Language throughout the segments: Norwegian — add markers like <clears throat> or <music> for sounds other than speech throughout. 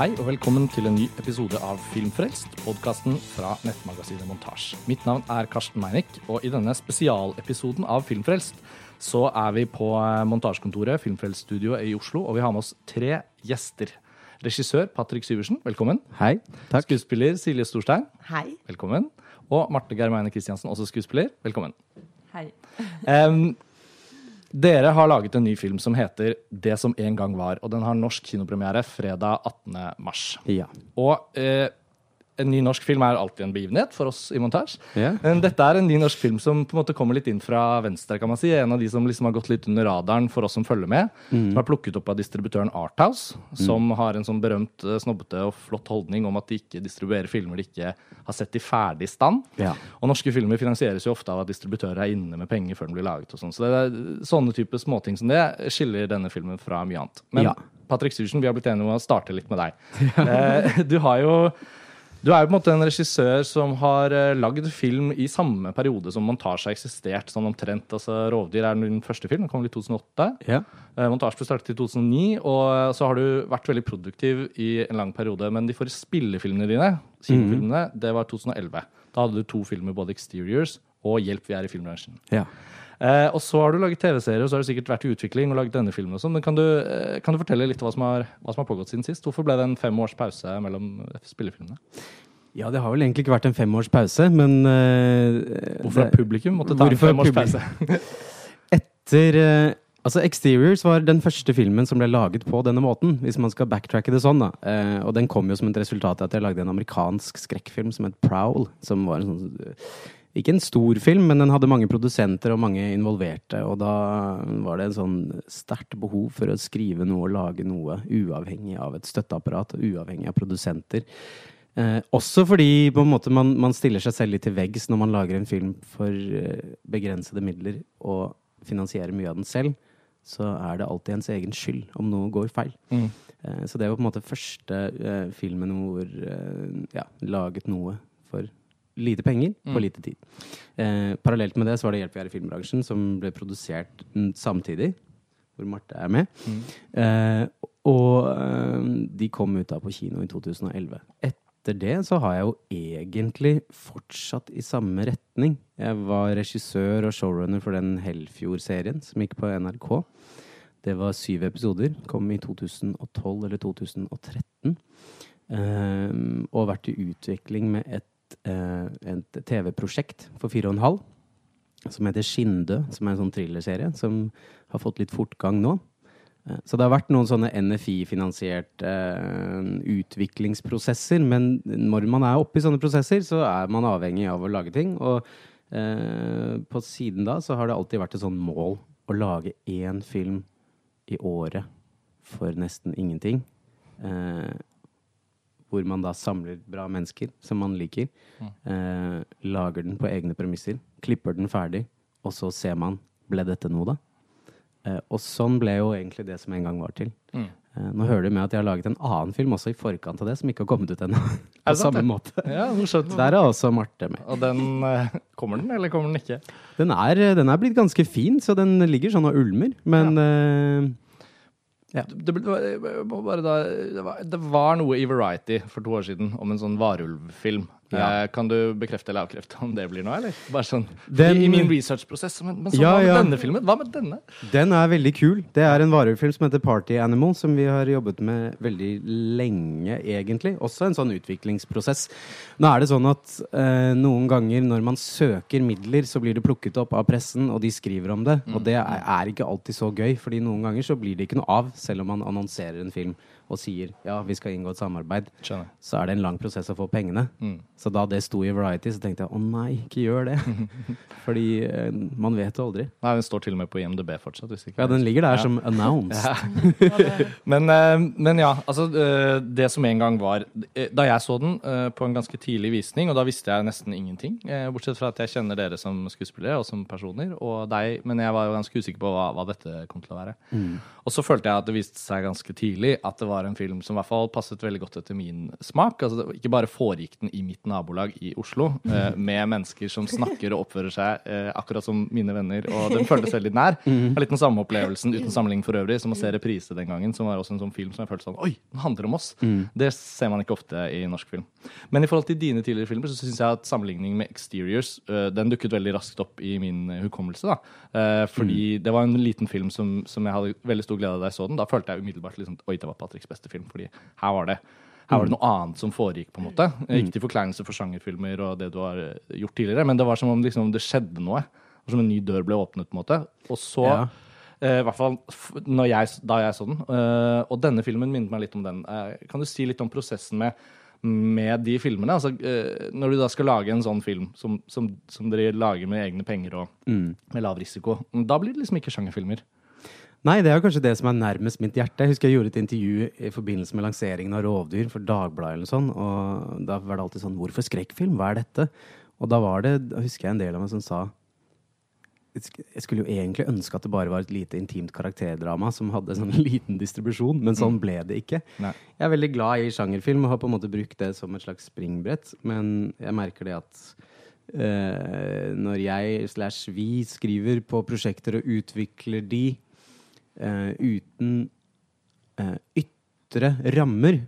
Hei og velkommen til en ny episode av Filmfrelst, podkasten fra nettmagasinet Montasj. Mitt navn er Karsten Meinick, og i denne spesialepisoden av Filmfrelst så er vi på eh, montasjekontoret Filmfrelst-studioet i Oslo, og vi har med oss tre gjester. Regissør Patrick Syversen, velkommen. Hei, takk. Skuespiller Silje Storstein, Hei. velkommen. Og Marte Germeine Kristiansen, også skuespiller, velkommen. Hei. Em, dere har laget en ny film som heter Det som en gang var, og den har norsk kinopremiere fredag 18. mars. Ja. Og eh, en ny norsk film er alltid en begivenhet for oss i montasje. Yeah. Men dette er en ny norsk film som på en måte kommer litt inn fra venstre. kan man si. En av de som liksom har gått litt under radaren for oss som følger med. Mm. Som er plukket opp av distributøren Arthouse, som har en sånn berømt, eh, snobbete og flott holdning om at de ikke distribuerer filmer de ikke har sett i ferdig stand. Yeah. Og norske filmer finansieres jo ofte av at distributører er inne med penger før den blir laget. og sånn. Så det er sånne type småting som det skiller denne filmen fra mye annet. Men Ja. Patrick Syversen, vi har blitt enige om å starte litt med deg. <laughs> Eh, du har jo du er jo på en måte en regissør som har uh, lagd film i samme periode som montasje har eksistert. sånn omtrent. Altså, 'Rovdyr' er din første film. Den kom i 2008. Ja. Eh, montasje ble startet i 2009, og så har du vært veldig produktiv i en lang periode. Men de forrige spillefilmene dine, kinofilmene, det var 2011. Da hadde du to filmer, både 'Exteriors' og 'Hjelp, vi er i filmbransjen'. ja. Eh, og så har du laget TV-serier, og så har du sikkert vært i utvikling og laget denne filmen. og sånn, Men kan du, eh, kan du fortelle litt hva som, har, hva som har pågått siden sist? Hvorfor ble det en fem års pause mellom spillefilmene? Ja, det har vel egentlig ikke vært en femårs pause, men eh, Hvorfor har publikum måttet ta en fem års publikum- pause? <laughs> <laughs> Etter eh, Altså, Exteriors var den første filmen som ble laget på denne måten, hvis man skal backtracke det sånn, da. Eh, og den kom jo som et resultat av at jeg lagde en amerikansk skrekkfilm som het Prowl, som var en sånn ikke en stor film, men den hadde mange produsenter og mange involverte. Og da var det en sånn sterkt behov for å skrive noe og lage noe uavhengig av et støtteapparat og uavhengig av produsenter. Eh, også fordi måte man, man stiller seg selv litt til veggs når man lager en film for eh, begrensede midler og finansierer mye av den selv. Så er det alltid ens egen skyld om noe går feil. Mm. Eh, så det var på en måte første eh, filmen hvor eh, ja, laget noe for lite penger på Mm. lite tid. Eh, parallelt med det så var det Hjelp vi er i filmbransjen, som ble produsert samtidig. Hvor Marte er med. Mm. Eh, og eh, de kom ut da på kino i 2011. Etter det så har jeg jo egentlig fortsatt i samme retning. Jeg var regissør og showrunner for den Hellfjord-serien som gikk på NRK. Det var syv episoder. Kom i 2012 eller 2013. Eh, og vært i utvikling med et, eh, et TV-prosjekt for fire og en halv. Som heter Skinndø, som er en sånn thrillerserie som har fått litt fortgang nå. Eh, Så det har vært noen sånne NFI-finansierte eh, utviklingsprosesser, men når man er oppe i sånne prosesser, så er man avhengig av å lage ting. Og på siden da så har det alltid vært et sånn mål å lage én film i året for nesten ingenting. Eh, hvor man da samler bra mennesker som man liker. Eh, lager den på egne premisser. Klipper den ferdig. Og så ser man ble dette noe, da? Eh, og sånn ble jo egentlig det som en gang var til. Mm. Eh, nå hører du med at jeg har laget en annen film også i forkant av det, som ikke har kommet ut ennå. <laughs> På samme det? måte. Ja. Der er også Marte med. Og den eh, Kommer den, eller kommer den ikke? Den er, den er blitt ganske fin, så den ligger sånn og ulmer. Men eh, Ja. Det, ble- det, var, det, var, det var noe i Variety for to år siden om en sånn varulvfilm. Ja. Eh, kan du bekrefte eller avkrefte om det blir noe, eller? Bare sånn, Den- I, min researchprosess. Men, men sånn, Ja, hva med ja. denne filmen? Hva med denne? Den er veldig kul. Det er en varulvfilm som heter Party Animal, som vi har jobbet med veldig lenge, egentlig. Også en sånn utviklingsprosess. Nå er det sånn at eh, noen ganger når man søker midler, så blir det plukket opp av pressen, og de skriver om det. Og det er, er ikke alltid så gøy, fordi noen ganger så blir det ikke noe av, selv om man annonserer en film og sier ja, vi skal inngå et samarbeid. Skjønner. Så er det en lang prosess å få pengene. Mm. Så da det sto i Variety, så tenkte jeg å nei, ikke gjør det. <laughs> Fordi eh, man vet jo aldri. Nei, Den står til og med på IMDb fortsatt. Hvis ikke Ja, den ligger der Ja. som announced. <laughs> <laughs> Men, eh, men ja, altså eh, det som en gang var Da jeg så den på en ganske tidlig visning, og da visste jeg nesten ingenting, eh, bortsett fra at jeg kjenner dere som skuespillere og som personer, og deg, men jeg var jo ganske usikker på hva, hva dette kom til å være. Og så følte jeg at det viste seg ganske tidlig at det var var en film som i hvert fall passet veldig godt etter min smak. Altså, ikke bare foregikk den i mitt nabolag i Oslo, eh, med mennesker som snakker og oppfører seg eh, akkurat som mine venner, og <laughs> den føltes veldig nær. Mm. litt den samme opplevelsen uten sammenligning for øvrig, som å se Reprise den gangen, som var også en sånn film som jeg følte sånn Oi, den handler om oss. Det ser man ikke ofte i norsk film. Men i forhold til dine tidligere filmer, så syns jeg at sammenligning med Exteriors, eh, den dukket veldig raskt opp i min hukommelse, da. Eh, fordi det var en liten film som, som jeg hadde veldig stor glede av da jeg så den. Da følte jeg umiddelbart liksom, oi, det var Patricks beste film, fordi her var det her var det noe annet som foregikk, på en måte. Eh, Ikke til forkleinelse for sjangerfilmer og det du har eh, gjort tidligere, men det var som om liksom, det skjedde noe. Som en ny dør ble åpnet, på en måte. Og så Ja. eh, I hvert fall når jeg, da jeg så den. eh, og denne filmen minnet meg litt om den. Kan du si litt om prosessen med, med de filmene? Altså, når du da skal lage en sånn film som, som, som dere lager med egne penger og med lav risiko, da blir det liksom ikke sjangerfilmer. Nei, det er jo kanskje det som er nærmest mitt hjerte. Jeg husker jeg gjorde et intervju i forbindelse med lanseringen av Rovdyr for Dagbladet eller sånt, og da var det alltid sånn Hvorfor skrekkfilm? Hva er dette? Og da var det, da husker jeg en del av meg som sa jeg skulle jo egentlig ønske at det bare var et lite intimt karakterdrama som hadde sånn <laughs> liten distribusjon, men sånn ble det ikke. Nei. Jeg er veldig glad i sjangerfilm og har på en måte brukt det som et slags springbrett, men jeg merker det at eh, når jeg slash vi skriver på prosjekter og utvikler de eh, uten eh, ytre rammer,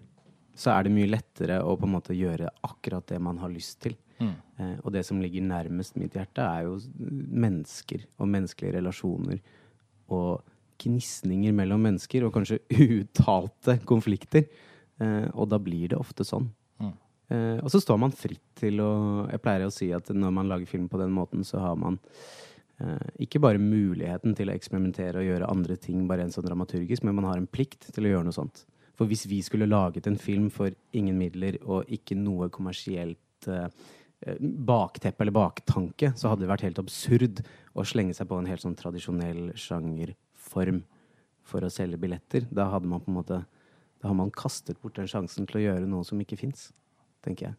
så er det mye lettere å på en måte gjøre akkurat det man har lyst til. Eh, og det som ligger nærmest mitt hjerte, er jo mennesker og menneskelige relasjoner. Og gnisninger mellom mennesker, og kanskje <laughs> uuttalte konflikter. Eh, og da blir det ofte sånn. Eh, og så står man fritt til å Jeg pleier å si at når man lager film på den måten, så har man ikke bare muligheten til å eksperimentere og gjøre andre ting bare en sånn dramaturgisk, men man har en plikt til å gjøre noe sånt. For hvis vi skulle laget en film for ingen midler og ikke noe kommersielt eh, eh, bakteppe eller baktanke, så hadde det vært helt absurd å slenge seg på en helt sånn tradisjonell sjangerform for å selge billetter. Da hadde man på en måte Da har man kastet bort den sjansen til å gjøre noe som ikke fins, tenker jeg.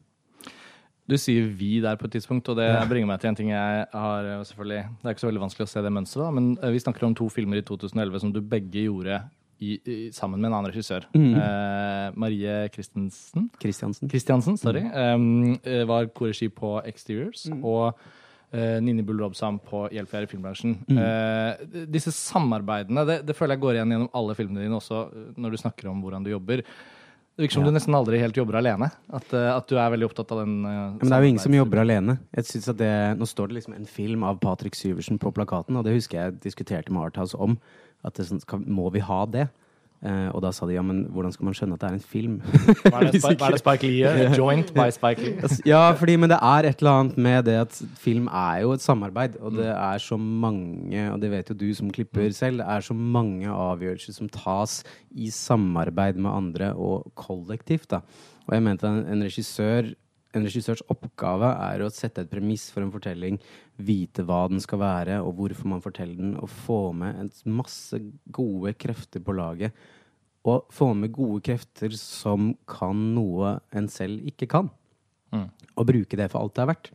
Du sier 'vi' der på et tidspunkt, og det bringer meg til en ting jeg har eh, selvfølgelig Det er ikke så veldig vanskelig å se det mønsteret, men eh, vi snakker om to filmer i 2011 som du begge gjorde i, i, sammen med en annen regissør. Eh, Marie Christensen. Christiansen, sorry, um, eh, var korregi på Exteriors. Og uh, Nini Bull Robsam på Hjelp, jeg er i filmbransjen. Uh, disse samarbeidene, det, det føler jeg går igjen gjennom alle filmene dine også, når du snakker om hvordan du jobber. Det virker som Ja. du nesten aldri helt jobber alene. At, eh, at du er veldig opptatt av den Uh, Men det er jo ingen som jobber alene. Jeg synes at det, Nå står det liksom en film av Patrick Syversen på plakaten, og det husker jeg diskuterte med Arthouse om. At det, sånn, skal, Må vi ha det? Eh, og da sa de ja, men hvordan skal man skjønne at det er en film? Hva er det, Spi- hva er det Spike Lee gjør? <laughs> Joint by Spike Lee. ja, fordi, men det er et eller annet med det at film er jo et samarbeid, og det er så mange, og det vet jo du som klipper selv, det er så mange avgjørelser som tas i samarbeid med andre og kollektivt. da. Og jeg mente en, en regissør en regissørs oppgave er å sette et premiss for en fortelling, vite hva den skal være, og hvorfor man forteller den, og få med en masse gode krefter på laget. Og få med gode krefter som kan noe en selv ikke kan og bruke det for alt det er verdt.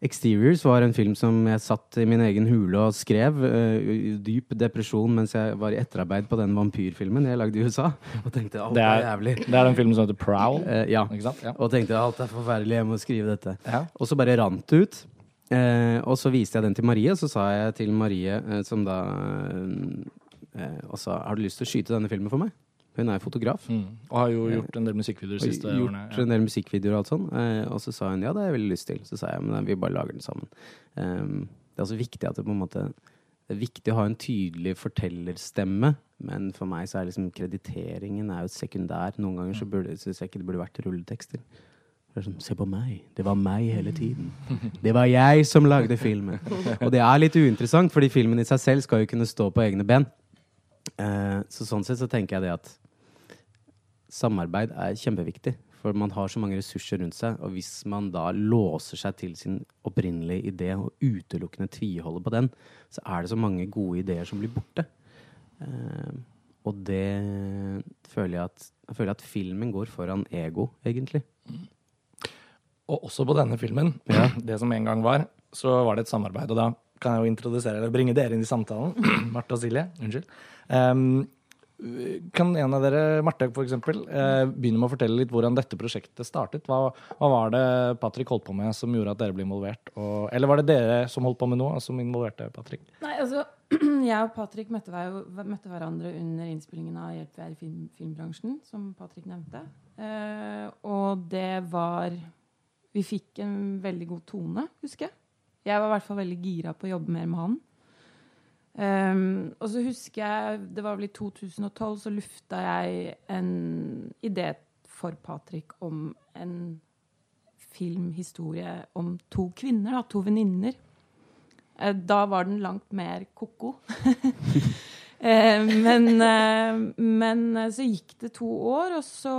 Exteriors var en film som jeg satt i min egen hule og skrev Uh, dyp depresjon mens jeg var i etterarbeid på den vampyrfilmen jeg lagde i USA. <laughs> Og tenkte alt Det er, er, jævlig. det er den filmen som heter Prowl. Uh, <laughs> ja. Ja. Og tenkte alt er forferdelig, jeg må skrive dette. Ja. Og så bare rant det ut. Uh, og så viste jeg den til Marie, og så sa jeg til Marie, som da sa har du lyst til å skyte denne filmen for meg? Hun er fotograf. Mm. Og har jo gjort en del musikkvideoer de siste gjort årene. en del musikkvideoer og alt sånn. Eh, og så sa hun ja, det har jeg veldig lyst til. Så sa jeg men vi bare lager den sammen. Um, det er også viktig at det på en måte det er viktig å ha en tydelig fortellerstemme, men for meg så er liksom krediteringen er jo sekundær. Noen ganger så burde, synes jeg ikke det burde vært rulletekster. Er sånn, Se på meg. Det var meg hele tiden. Det var jeg som lagde filmen. Og det er litt uinteressant, fordi filmen i seg selv skal jo kunne stå på egne ben. Eh, så sånn sett så tenker jeg det at samarbeid er kjempeviktig. For man har så mange ressurser rundt seg, og hvis man da låser seg til sin opprinnelige idé og utelukkende tviholder på den, så er det så mange gode ideer som blir borte. Uh, og det føler jeg at Jeg føler at filmen går foran ego, egentlig. Og også på denne filmen, <clears throat> det som en gang var, så var det et samarbeid. Og da kan jeg jo introdusere eller bringe dere inn i samtalen. <clears throat> Marte og Silje, unnskyld. Ehm, Kan en av dere, Marte eksempel, eh, begynne med å fortelle litt hvordan dette prosjektet startet? Hva, hva var det Patrick holdt på med som gjorde at dere ble involvert? Og, eller var det dere som holdt på med noe, som involverte Patrick? Nei, altså, <clears throat> jeg og Patrick møtte, møtte hverandre under innspillingen av Hjelp vi er i film, filmbransjen, som Patrick nevnte. Eh, og det var Vi fikk en veldig god tone, husker jeg. Jeg var i hvert fall veldig gira på å jobbe mer med han. Um, og så husker jeg Det var vel i 2012 så lufta jeg en idé for Patrick om en filmhistorie om to kvinner, da, to venninner. Uh, da var den langt mer ko-ko. uh, <laughs> men, uh, men så gikk det to år, og så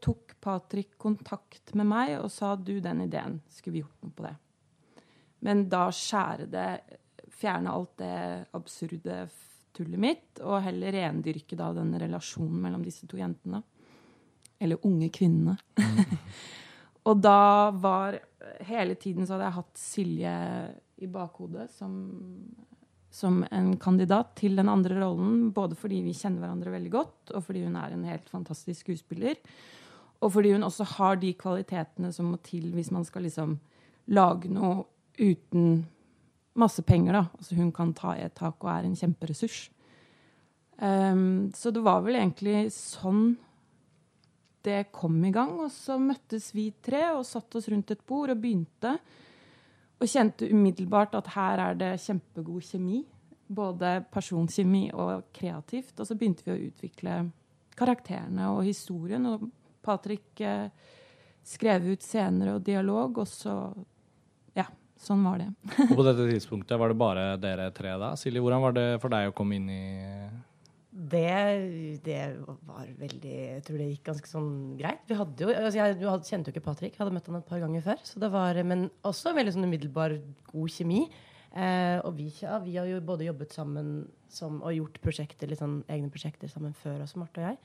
tok Patrick kontakt med meg og sa du, den ideen, skulle vi gjort noe på det? Men da skjærer det fjerne alt det absurde tullet mitt, og heller rendyrke da den relasjonen mellom disse to jentene. Eller unge kvinnene. Mm. <laughs> og da var Hele tiden så hadde jeg hatt Silje i bakhodet som, som en kandidat til den andre rollen, både fordi vi kjenner hverandre veldig godt, og fordi hun er en helt fantastisk skuespiller. Og fordi hun også har de kvalitetene som må til hvis man skal liksom lage noe uten masse penger, da. Altså hun kan ta i et tak og er en kjemperessurs. Um, så det var vel egentlig sånn det kom i gang. Og så møttes vi tre og satte oss rundt et bord og begynte. Og kjente umiddelbart at her er det kjempegod kjemi. Både personkjemi og kreativt. Og så begynte vi å utvikle karakterene og historien. Og Patrick eh, skrev ut scener og dialog, og så Sånn var det. og på dette tidspunktet var det bare dere tre da? Silje, hvordan var det for deg å komme inn i det, det, var veldig Jeg tror det gikk ganske sånn greit. Vi hadde jo, altså jeg, jeg kjente jo ikke Patrick, jeg hadde møtt han et par ganger før. Så det var, men også veldig sånn umiddelbar god kjemi. Eh, og vi, ja, vi, har jo både jobbet sammen som, og gjort prosjekter, litt sånn, egne prosjekter sammen før også, Marte og jeg.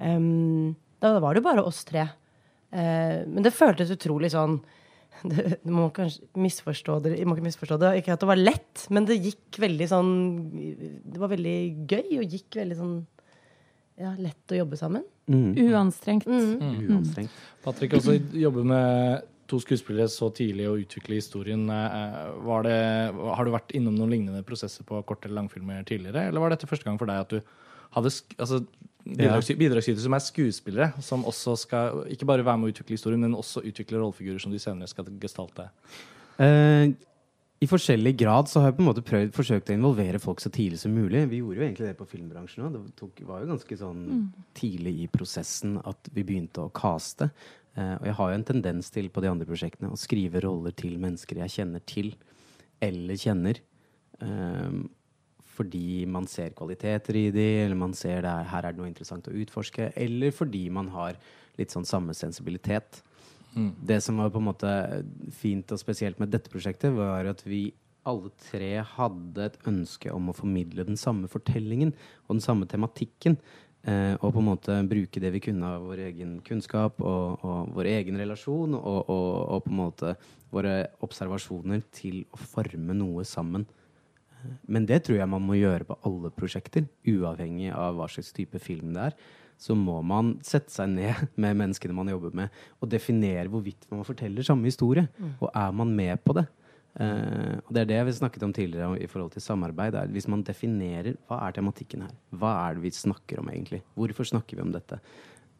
Um, da var det jo bare oss tre. Eh, men det føltes utrolig sånn <laughs> det, man, må kanskje misforstå det, må ikke misforstå det. Ikke at det var lett, men det gikk veldig sånn Det var veldig gøy og gikk veldig sånn ja, lett å jobbe sammen. Mm. Uanstrengt. Mm. Mm. Uanstrengt. Patrick også jobbe med to skuespillere så tidlig og utvikle historien. Eh, det, har du vært innom noen lignende prosesser på kort- eller langfilmer tidligere, eller var dette første gang for deg at du hadde altså, bidragsytere som er skuespillere, som også skal ikke bare være med å utvikle historien, men også utvikle rollefigurer som de senere skal gestalte? Uh, I forskjellig grad så har jeg på en måte prøvd, forsøkt å involvere folk så tidlig som mulig. Vi gjorde jo egentlig det på filmbransjen òg. Det tok, var jo ganske sånn mm. tidlig i prosessen at vi begynte å caste. Uh, og jeg har jo en tendens til på de andre prosjektene å skrive roller til mennesker jeg kjenner til eller kjenner. Um, fordi man ser kvaliteter i de, eller man ser det her er det noe interessant å utforske, eller fordi man har litt sånn samme sensibilitet. Mm. Det som var på en måte fint og spesielt med dette prosjektet, var at vi alle tre hadde et ønske om å formidle den samme fortellingen og den samme tematikken. Eh, og på en måte bruke det vi kunne av vår egen kunnskap og, og vår egen relasjon og, og, og, på en måte våre observasjoner til å forme noe sammen. Men det tror jeg man må gjøre på alle prosjekter, uavhengig av hva slags type film det er. Så må man sette seg ned <laughs> med menneskene man jobber med, og definere hvorvidt man forteller samme historie. Mm. Og er man med på det? Uh, og Det er det vi snakket om tidligere i forhold til samarbeid. Er hvis man definerer hva er tematikken her, hva er det vi snakker om egentlig? Hvorfor snakker vi om dette?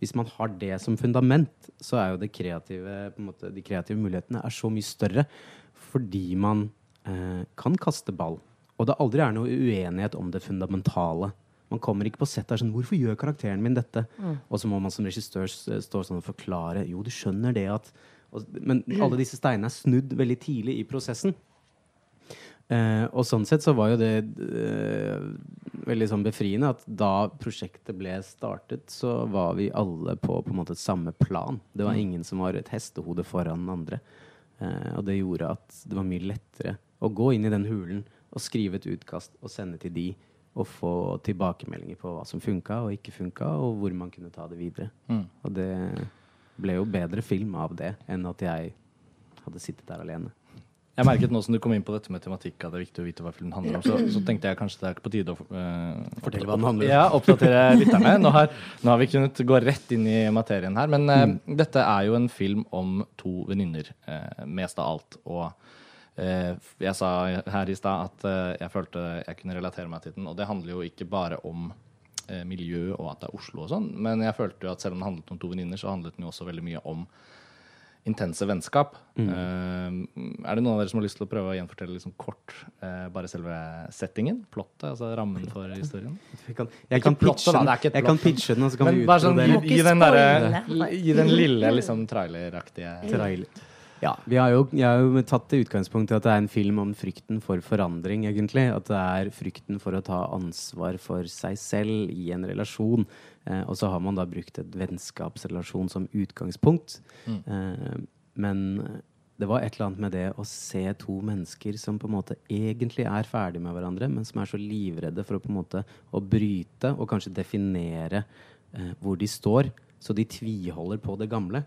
Hvis man har det som fundament, så er jo kreative, måte, de kreative mulighetene er så mye større fordi man uh, kan kaste ball og det aldri er noe uenighet om det fundamentale. Man kommer ikke på sett der sånn 'Hvorfor gjør karakteren min dette?' Mm. Og så må man som regissør stå sånn og forklare 'Jo, du skjønner det at og, Men alle disse steinene er snudd veldig tidlig i prosessen. Eh, og sånn sett så var jo det eh, veldig sånn befriende at da prosjektet ble startet, så var vi alle på på en måte samme plan. Det var mm. ingen som var et hestehode foran den andre. Eh, og det gjorde at det var mye lettere å gå inn i den hulen og skrive et utkast og sende til de og få tilbakemeldinger på hva som funka og ikke funka, og hvor man kunne ta det videre. Mm. Og det ble jo bedre film av det enn at jeg hadde sittet der alene. Jeg merket nå som du kom inn på dette med tematikk, at det er viktig å vite hva filmen handler om. Så, så tenkte jeg kanskje det er ikke på tide å uh, fortelle hva den handler om. Ja, oppdatere lytterne. Nå har, nå har vi kunnet gå rett inn i materien her. Men eh, dette er jo en film om to venninner, uh, mest av alt. Og jeg sa her i stad at eh, jeg følte jeg kunne relatere meg til den. Og det handler jo ikke bare om eh, miljø og at det er Oslo og sånn, men jeg følte jo at selv om det handlet om to venninner, så handlet den jo også veldig mye om intense vennskap. Mm. er det noen av dere som har lyst til å prøve å gjenfortelle liksom kort eh, bare selve settingen? Plottet, altså rammen for historien? Jeg kan, jeg kan, pitche, da, den, jeg kan pitche den, og så kan Men vi bare sånn, gi, gi, den der, gi den lille liksom traileraktige trailer. Ja, vi har jo, jeg har jo tatt det utgangspunkt i at det er en film om frykten for forandring, egentlig. At det er frykten for å ta ansvar for seg selv i en relasjon. Eh, og så har man da brukt et vennskapsrelasjon som utgangspunkt. Eh, men det var et eller annet med det å se to mennesker som på en måte egentlig er ferdig med hverandre, men som er så livredde for å på en måte å bryte og kanskje definere eh, hvor de står. Så de tviholder på det gamle.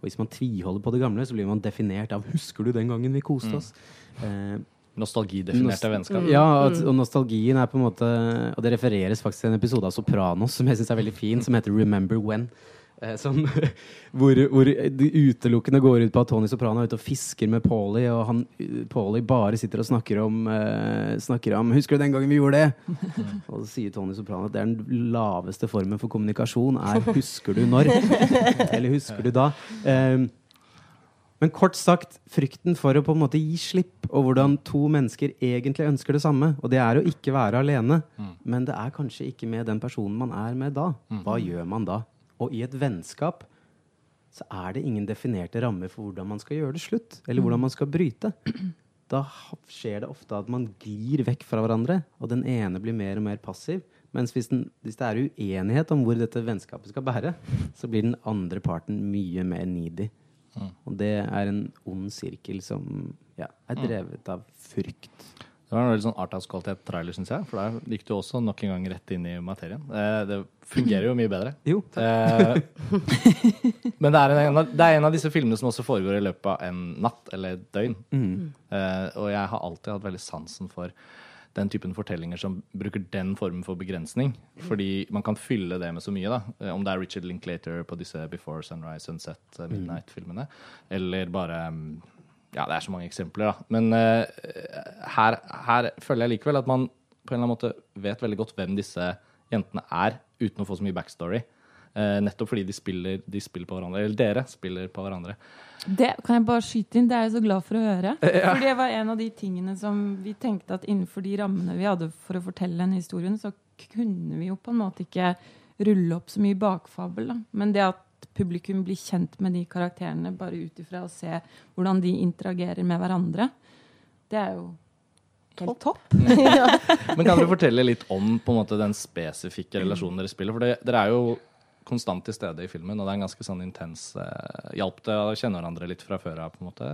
Og hvis man tviholder på det gamle, så blir man definert av 'Husker du den gangen vi koste oss?' Eh, nostalgidefinerte Nost- vennskap. ja, at, og nostalgien er på en måte Og det refereres faktisk til en episode av Sopranos som jeg syns er veldig fin, som heter 'Remember When'. Eh, som, <laughs> hvor, hvor det utelukkende går ut på at Tony Soprano er ute og fisker med Paulie, og han, Paulie bare sitter og snakker om, eh, snakker om 'Husker du den gangen vi gjorde det?' <laughs> Og så sier Tony Soprano at det er den laveste formen for kommunikasjon er 'husker du når?' <laughs> Eller 'husker du da?' Eh, men kort sagt, frykten for å på en måte gi slipp, og hvordan to mennesker egentlig ønsker det samme. Og det er å ikke være alene, men det er kanskje ikke med den personen man er med da. Hva gjør man da? Og i et vennskap så er det ingen definerte rammer for hvordan man skal gjøre det slutt, eller hvordan man skal bryte. Da skjer det ofte at man glir vekk fra hverandre, og den ene blir mer og mer passiv. Mens hvis, den, hvis det er uenighet om hvor dette vennskapet skal bære, så blir den andre parten mye mer needy. Og det er en ond sirkel som ja, er drevet av frykt. Det var en veldig sånn arthouse-kvalitet trailer, syns jeg. For der gikk du også nok en gang rett inn i materien. Eh, det fungerer jo mye bedre. Jo, Eh, men det er, en, det er en av disse filmene som også foregår i løpet av en natt eller et døgn. Eh, og jeg har alltid hatt veldig sansen for den typen fortellinger som bruker den formen for begrensning. Fordi man kan fylle det med så mye. da Om det er Richard Linklater på disse Before Sunrise, Sunset, eh, Midnight-filmene. Eller bare mm, Ja, det er så mange eksempler, da. Men eh, her, her føler jeg likevel at man på en eller annen måte vet veldig godt hvem disse jentene er, uten å få så mye backstory. Uh, nettopp fordi de spiller, de spiller på hverandre. Eller dere spiller på hverandre. Det kan jeg bare skyte inn. Det er jeg så glad for å høre. <laughs> For det var en av de tingene som vi tenkte at innenfor de rammene vi hadde for å fortelle den historien, så kunne vi jo på en måte ikke rulle opp så mye bakfabel. Da. Men det at publikum blir kjent med de karakterene bare ut ifra å se hvordan de interagerer med hverandre, det er jo helt topp. <laughs> Men kan dere fortelle litt om på en måte, den spesifikke relasjonen dere spiller? For det, dere er jo konstant til stede i filmen, og det er en ganske sånn intens eh, Hjalp det å kjenne hverandre litt fra før av, på en måte?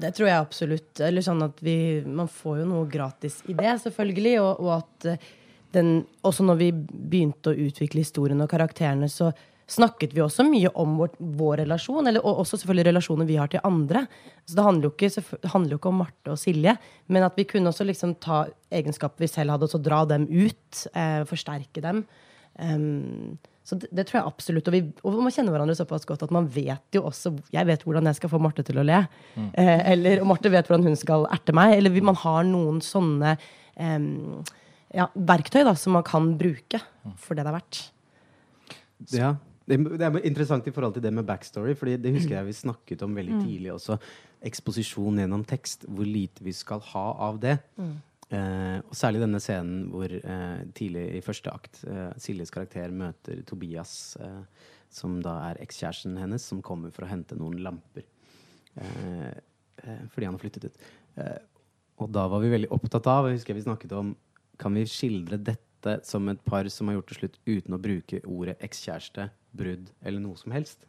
Det tror jeg absolutt. Eller sånn at vi, Man får jo noe gratis i det, selvfølgelig. Og, og at eh, den, også når vi begynte å utvikle historien og karakterene, så snakket vi også mye om vår, vår relasjon, eller, og også selvfølgelig relasjoner vi har til andre. Så det handler jo ikke, handler jo ikke om Marte og Silje, men at vi kunne også liksom ta egenskaper vi selv hadde, og så dra dem ut. Eh, forsterke dem. Um, så det, det tror jeg absolutt. Og, vi, og man kjenner hverandre såpass godt at man vet jo også Jeg vet hvordan jeg skal få Marte til å le. Eh, eller og Marte vet hvordan hun skal erte meg. Eller man har noen sånne em, ja, verktøy da, som man kan bruke for det det er verdt. Ja. Det, det er interessant i forhold til det med backstory, Fordi det husker jeg vi <clears throat> snakket om veldig tidlig også. Eksposisjon gjennom tekst. Hvor lite vi skal ha av det. Eh, og særlig denne scenen hvor eh, tidlig i første akt eh, Siljes karakter møter Tobias, eh, som da er ekskjæresten hennes, som kommer for å hente noen lamper. Eh, fordi han har flyttet ut. Og da var vi veldig opptatt av jeg husker vi snakket om Kan vi skildre dette som et par som har gjort det slutt uten å bruke ordet ekskjæreste, brudd eller noe som helst?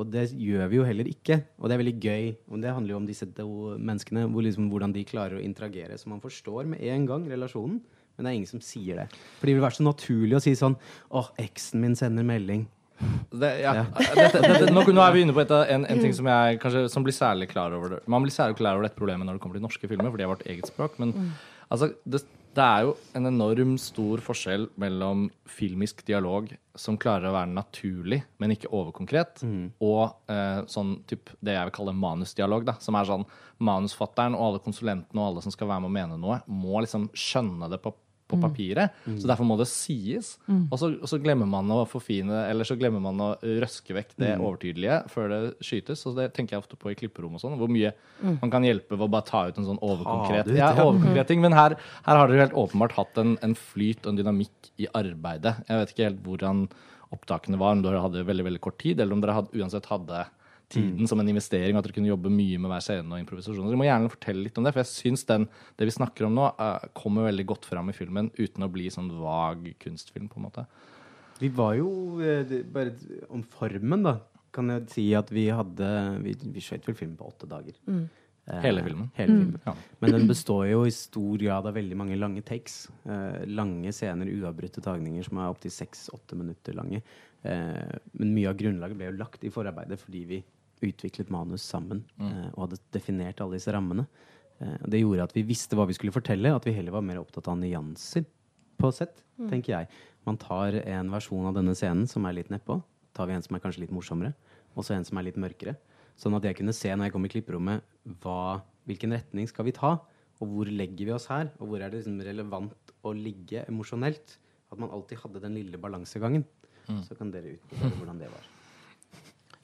Og det gjør vi jo heller ikke. Og det er veldig gøy. Og det handler jo om disse to menneskene, hvor liksom, hvordan de klarer å interagere. Så man forstår med en gang relasjonen, men det er ingen som sier det. For det vil være så naturlig å si sånn Åh, eksen min sender melding. Det, ja. <laughs> dette, dette, nå, nå er vi inne på et, en, en ting som, jeg, kanskje, som blir særlig klar over det. Man blir særlig klar over dette problemet når det kommer til norske filmer, for de har vårt eget språk. Men altså, det, det er jo en enorm stor forskjell mellom filmisk dialog som klarer å være naturlig, men ikke overkonkret, og eh, sånn typ, det jeg vil kalle manusdialog. Da, som er sånn manusfatteren og alle konsulentene og alle som skal være med å mene noe, må liksom skjønne det på på papiret. Så derfor må det sies. Og, så, og så glemmer man å forfine Eller så glemmer man å røske vekk det overtydelige før det skytes. Og det tenker jeg ofte på i klipperom og sånn. Hvor mye man kan hjelpe ved å bare ta ut en sånn overkonkret, ja, ja. overkonkret ting. Men her, her har dere helt åpenbart hatt en, en flyt og en dynamikk i arbeidet. Jeg vet ikke helt hvordan opptakene var, om dere hadde veldig veldig kort tid, eller om dere hadde, uansett hadde tiden som en investering, og at dere kunne jobbe mye med hver scene og improvisasjoner. Dere må gjerne fortelle litt om det, for jeg syns den, det vi snakker om nå, uh, kommer veldig godt fram i filmen uten å bli sånn vag kunstfilm, på en måte. Vi var jo eh, Bare om formen, da, kan jeg si at vi hadde Vi, vi skjøt vel filmen på åtte dager. Mm. Hele filmen. Hele filmen. Ja. Men den består jo i stor grad av veldig mange lange takes. Eh, lange scener, uavbrutte tagninger som er opptil seks-åtte minutter lange. Eh, men mye av grunnlaget ble jo lagt i forarbeidet fordi vi utviklet manus sammen mm. og hadde definert alle disse rammene. Eh, det gjorde at vi visste hva vi skulle fortelle, at vi heller var mer opptatt av nyanser på sett, tenker jeg. Man tar en versjon av denne scenen som er litt nedpå. Tar vi en som er kanskje litt morsommere, og så en som er litt mørkere. Sånn at jeg kunne se når jeg kom i klipperommet, hva, hvilken retning skal vi ta? Og hvor legger vi oss her? Og hvor er det liksom relevant å ligge emosjonelt? At man alltid hadde den lille balansegangen. Så kan dere utbrodere hvordan det var.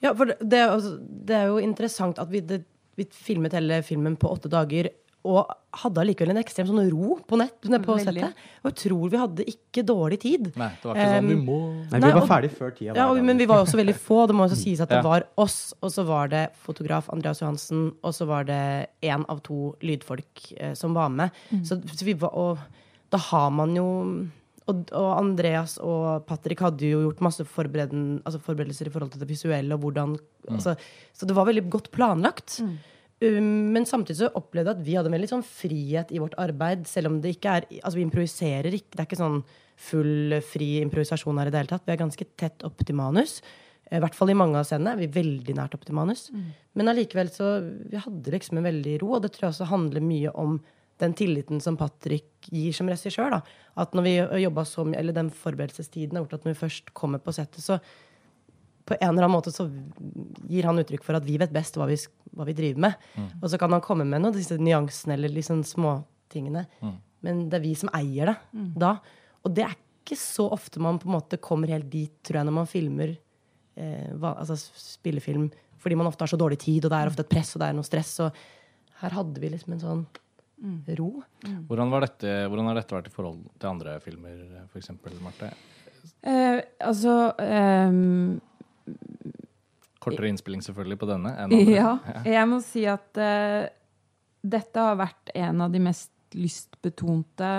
Ja, for det, det, er det jo interessant at vi, det, vi filmet hele filmen på åtte dager. Og hadde allikevel en ekstrem sånn ro på nett på settet. Og jeg tror vi hadde ikke dårlig tid. Nei, det var ikke sånn Um, vi må Nei, vi var og- ferdig før tida. Ja, og, men vi var også veldig få. Det må også sies at det Ja. var oss, og så var det fotograf Andreas Johansen, og så var det én av to lydfolk eh, som var med. Så, så vi var, og da har man jo og, og Andreas og Patrick hadde jo gjort masse altså forberedelser i forhold til det visuelle. og hvordan, altså, Så det var veldig godt planlagt. Um, men samtidig så opplevde jeg at vi hadde veldig sånn frihet i vårt arbeid. Selv om det ikke er Altså vi improviserer ikke. Det er ikke sånn full, fri improvisasjon her i det hele tatt. Vi er ganske tett opp til manus. Eh, I hvert fall i mange av scenene er vi veldig nært opp til manus. Men allikevel så Vi hadde liksom en veldig ro, og det tror jeg også handler mye om den tilliten som Patrick gir som regissør. da. At når vi jobba så mye, eller den forberedelsestiden har gjort at når vi først kommer på settet, så på en eller annen måte så gir han uttrykk for at vi vet best hva vi, hva vi driver med. Og så kan han komme med noen av disse nyansene eller liksom småtingene. Men det er vi som eier det da. Og det er ikke så ofte man på en måte kommer helt dit, tror jeg, når man filmer eh, hva, altså spillefilm. Fordi man ofte har så dårlig tid, og det er ofte et press og det er noe stress. Og her hadde vi liksom en sånn ro. hvordan, var dette, hvordan har dette vært i forhold til andre filmer, f.eks., Marte? Eh, altså ehm, Kortere innspilling selvfølgelig på denne enn <laughs> andre. Ja. Jeg må si at eh, dette har vært en av de mest lystbetonte,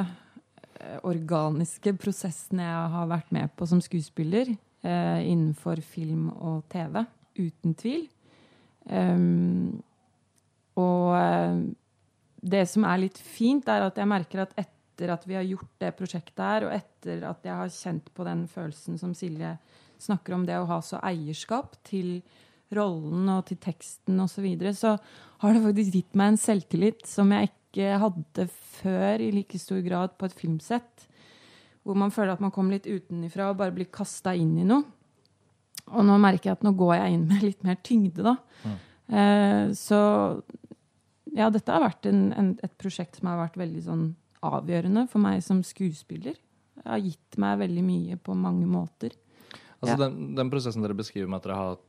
eh, organiske prosessene jeg har vært med på som skuespiller eh, innenfor film og TV. Uten tvil. Um, og det som er litt fint, er at jeg merker at etter at vi har gjort det prosjektet her, og etter at jeg har kjent på den følelsen som Silje snakker om, det å ha så eierskap til rollen og til teksten osv., så, videre, så har det faktisk gitt meg en selvtillit som jeg ikke hadde før i like stor grad på et filmsett. Hvor man føler at man kommer litt utenifra og bare blir kasta inn i noe. Og nå merker jeg at nå går jeg inn med litt mer tyngde, da. Eh, så ja, dette har vært en, en, et prosjekt som har vært veldig sånn avgjørende for meg som skuespiller. Det har gitt meg veldig mye på mange måter. Altså Ja. den, den prosessen dere beskriver med at dere har øh,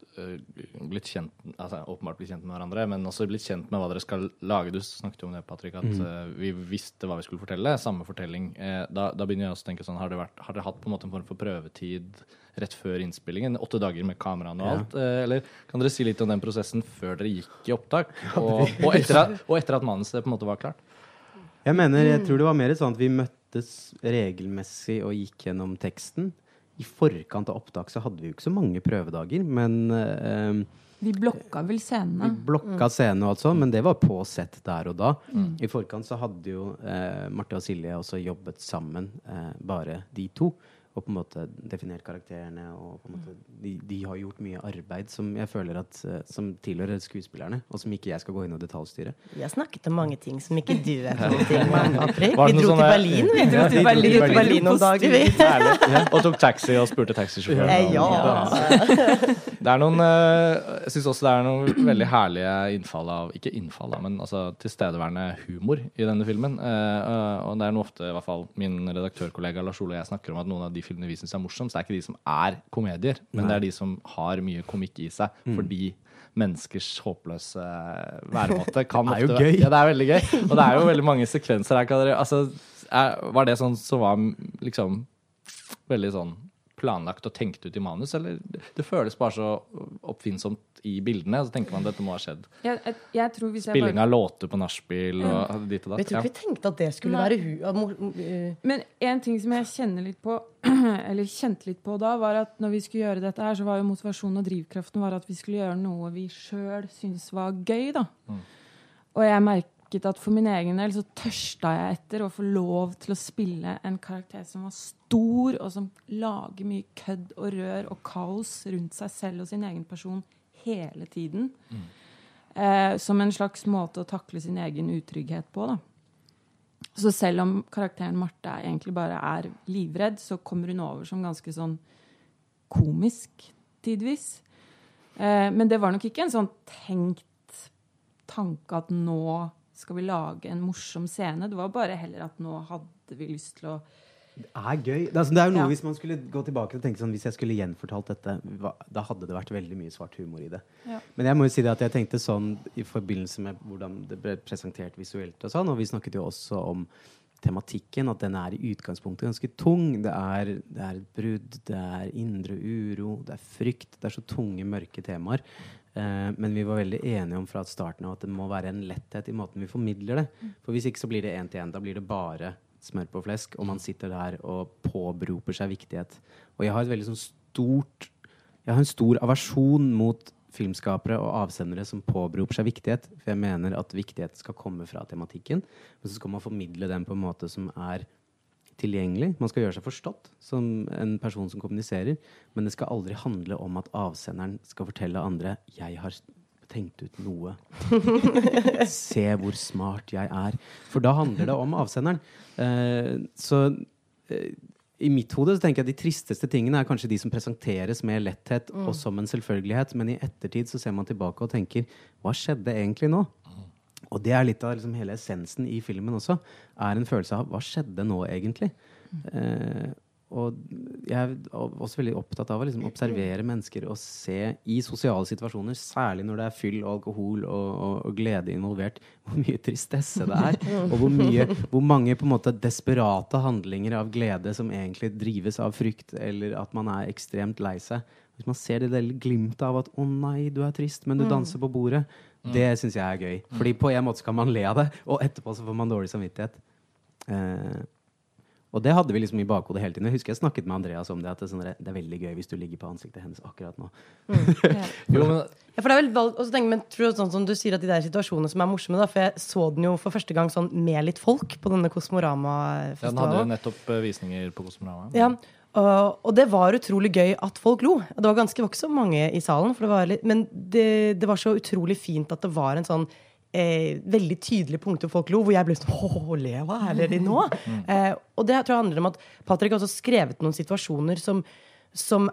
blitt kjent altså åpenbart blitt kjent med hverandre, men også blitt kjent med hva dere skal lage. Du snakket jo om det, Patrick, at øh, vi visste hva vi skulle fortelle. Samme fortelling. Eh, da, da begynner jeg også å tenke sånn, har, det vært, har dere hatt på en måte en form for prøvetid rett før innspillingen? Åtte dager med kameraene og Ja. alt? Eh, eller kan dere si litt om den prosessen før dere gikk i opptak? <laughs> Og, og, etter, at, og etter at manuset på en måte var klart? Jeg mener, jeg tror det var mer sånn at vi møttes regelmessig og gikk gjennom teksten. I forkant av opptak så hadde vi jo ikke så mange prøvedager, men eh, Vi blokka vel scenene. vi scenene. blokka scenene og alt sånt, men det var på sett der og da. I forkant så hadde jo eh, Marte og Silje også jobbet sammen, eh, bare de to. Og på en måte definert karakterene. Og på en måte, de, de har gjort mye arbeid som jeg føler at eh, som tilhører skuespillerne, og som ikke jeg skal gå inn og detaljstyre. Vi har snakket om mange ting som ikke du vet noe om. <laughs> Var det Vi dro til Berlin, vi. Dro til Berlin, ja, Berlin noen dager, vi. Herlig. Og tok taxi og spurte taxisjåføren. Ja. ja. <laughs> Det er noen eh, Jeg syns også det er noen veldig herlige innfall av Ikke innfall, men altså tilstedeværende humor i denne filmen. Eh, eh, og det er noe ofte i hvert fall min redaktørkollega Lars Ole og jeg snakker om at noen av de filmene vi syns er morsomst, det er ikke de som er komedier, men det er de som har mye komikk i seg. Mm. Fordi menneskers håpløse væremåte kan ofte Det er jo gøy. Ja, det er veldig gøy. Og det er jo veldig mange sekvenser her. Altså, var det sånn som var liksom veldig sånn planlagt og tenkt ut i manus, eller det føles bare så oppfinnsomt i bildene, så tenker man at dette må ha skjedd. Jeg, jeg, jeg tror hvis jeg Spilling bare av låter på nachspiel og ditt og Jeg datt. tror Ja. ikke vi tenkte at det skulle Nei. være hu... at mor- eh, Men en ting som jeg kjenner litt på, <clears throat> eller kjente litt på da, var at når vi skulle gjøre dette her, så var jo motivasjonen og drivkraften var at vi skulle gjøre noe vi sjøl syntes var gøy, da. Og jeg merket at for min egen del så tørsta jeg etter å få lov til å spille en karakter som var stor, og som lager mye kødd og rør og kaos rundt seg selv og sin egen person hele tiden. Eh, som en slags måte å takle sin egen utrygghet på, da. Så selv om karakteren Marte egentlig bare er livredd, så kommer hun over som ganske sånn komisk tidvis. Eh, men det var nok ikke en sånn tenkt tanke at nå skal vi lage en morsom scene. Det var bare heller at nå hadde vi lyst til å Det er gøy. Det er, altså, det er jo noe Ja. Hvis man skulle gå tilbake og tenke sånn Hvis jeg skulle gjenfortalt dette, hva, da hadde det vært veldig mye svart humor i det. Ja. Men jeg må jo si det at jeg tenkte sånn i forbindelse med hvordan det ble presentert visuelt og sånn, og vi snakket jo også om tematikken, at den er i utgangspunktet ganske tung. Det er, det er et brudd, det er indre uro, det er frykt. Det er så tunge, mørke temaer. Eh, men vi var veldig enige om fra starten av at det må være en letthet i måten vi formidler det. For hvis ikke så blir det én til én. Da blir det bare smør på flesk, og man sitter der og påberoper seg viktighet. Og jeg har et veldig sånn stort Jeg har en stor aversjon mot filmskapere og avsendere som påberoper seg viktighet. For jeg mener at viktighet skal komme fra tematikken, men så skal man formidle den på en måte som er tilgjengelig. Man skal gjøre seg forstått som en person som kommuniserer, men det skal aldri handle om at avsenderen skal fortelle andre 'jeg har tenkt ut noe'. <laughs> Se hvor smart jeg er. For da handler det om avsenderen. Eh, så eh, i mitt hode så tenker jeg at de tristeste tingene er kanskje de som presenteres med letthet og som en selvfølgelighet, men i ettertid så ser man tilbake og tenker hva skjedde egentlig nå? Og det er litt av liksom hele essensen i filmen også. Er en følelse av hva skjedde nå egentlig? Eh, og jeg er også veldig opptatt av å liksom observere mennesker og se i sosiale situasjoner, særlig når det er fyll og alkohol og, og, og glede involvert, hvor mye tristesse det er. Og hvor, mye, hvor mange måte desperate handlinger av glede som egentlig drives av frykt, eller at man er ekstremt lei seg. Hvis man ser det lille glimtet av at 'å nei, du er trist, men du danser på bordet', det syns jeg er gøy. Fordi på en måte så kan man le av det, og etterpå så får man dårlig samvittighet. Eh, og det hadde vi liksom i bakhodet hele tiden. Jeg husker jeg snakket med Andreas om det. At det er, sånn, det er veldig gøy hvis du ligger på ansiktet hennes akkurat nå. <laughs> Jo, men Ja, for det er vel valg, og så tenker, jeg, men tror du sånn som du sier at de der situasjonene som er morsomme, da, for jeg så den jo for første gang sånn med litt folk på denne ja, den hadde jo nettopp eh, visninger på Kosmorama. Ja, og, og det var utrolig gøy at folk lo. Det var ganske så mange i salen, for det var litt, men det, det var så utrolig fint at det var en sånn eh, veldig tydelig punkt hvor folk lo, hvor jeg ble sånn Å, le, hva er det nå? Eh, og det tror jeg handler om at Patrick har også skrevet noen situasjoner som, som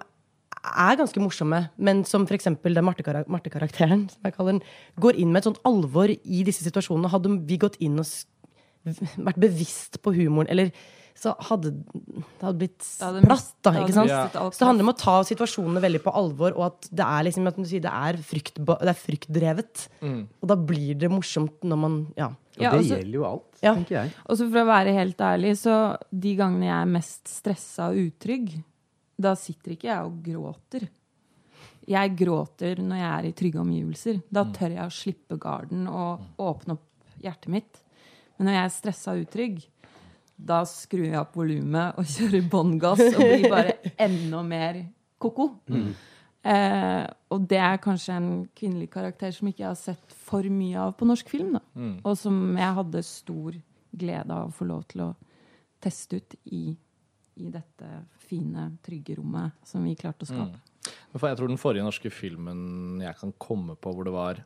er ganske morsomme, men som f.eks. den Marte-karakteren, Marte-karakteren som jeg kaller den, går inn med et sånt alvor i disse situasjonene. Hadde vi gått inn og vært bevisst på humoren, eller så hadde det hadde blitt hadde platt. da, ikke sant? Så det handler om å ta situasjonene veldig på alvor, og at det er liksom, at du sier, det er, frykt, det er fryktdrevet. Og da blir det morsomt når man Ja. Og det altså- gjelder jo alt, Ja. tenker jeg. Og så for å være helt ærlig, så de gangene jeg er mest stressa og utrygg, da sitter ikke jeg og gråter. Jeg gråter når jeg er i trygge omgivelser. Da tør jeg å slippe garden og åpne opp hjertet mitt. Men når jeg er stressa og utrygg, da skrur jeg opp volumet og <laughs> kjører bånn gass og blir bare enda mer ko-ko. Eh, og det er kanskje en kvinnelig karakter som ikke jeg har sett for mye av på norsk film. Da. Og som jeg hadde stor glede av å få lov til å teste ut i i dette fine, trygge rommet som vi klarte å skape. Mm. jeg tror den forrige norske filmen jeg kan komme på hvor det var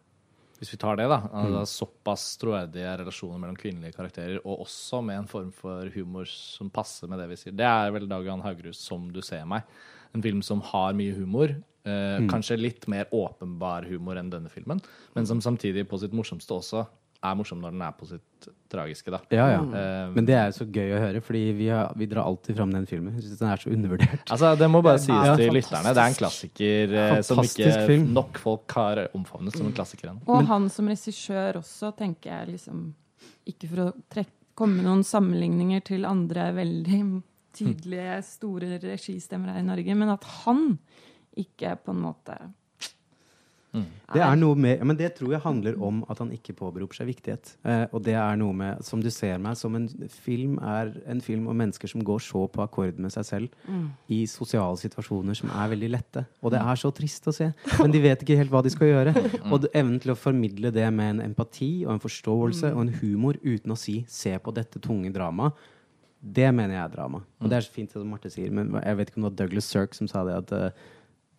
Hvis vi tar det, da. Altså, Såpass troverdige relasjoner mellom kvinnelige karakterer, og også med en form for humor som passer med det vi sier. Det er vel Dag Johan Haugerud som du ser meg. En film som har mye humor. Eh, Kanskje litt mer åpenbar humor enn denne filmen, men som samtidig på sitt morsomste også er morsom når den er på sitt tragiske, da. Ja, ja. Eh, Men det er jo så gøy å høre, fordi vi, har, vi drar alltid fram den filmen. Jeg synes den er så undervurdert. Altså, Det må bare sies Ja, til lytterne. Det er en klassiker eh, som ikke film. nok folk har omfavnet som en klassiker ennå. Og han som regissør også, tenker jeg liksom Ikke for å trekke, komme med noen sammenligninger til andre veldig tydelige, store registemmer her i Norge, men at han ikke på en måte Det er noe med, men det tror jeg handler om at han ikke påberoper seg viktighet. Eh, og det er noe med, som du ser meg, som en film er en film om mennesker som går så på akkord med seg selv i sosiale situasjoner som er veldig lette. Og det er så trist å se. Men de vet ikke helt hva de skal gjøre. Og evnen til å formidle det med en empati og en forståelse og en humor uten å si 'se på dette tunge dramaet', det mener jeg er drama. Og det er så fint det som Marte sier, men jeg vet ikke om det var Douglas Sirk som sa det at eh,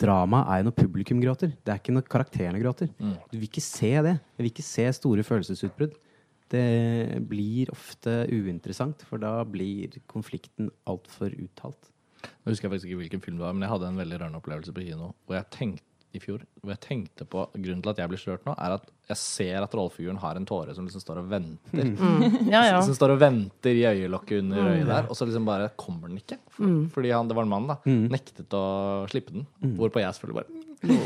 drama er når publikum gråter. Det er ikke når karakterene gråter. Du vil ikke se det. Jeg vil ikke se store følelsesutbrudd. Det blir ofte uinteressant, for da blir konflikten altfor uttalt. Nå husker jeg faktisk ikke hvilken film det var, men jeg hadde en veldig rørende opplevelse på kino. Og jeg tenkte i fjor, hvor jeg tenkte på Grunnen til at jeg blir slørt nå, er at jeg ser at rollefiguren har en tåre som liksom står og venter. Ja, ja. Som står og venter i øyelokket under øyet der, og så liksom bare kommer den ikke. For, Fordi han, det var en mann, da. Nektet å slippe den. Hvorpå jeg selvfølgelig bare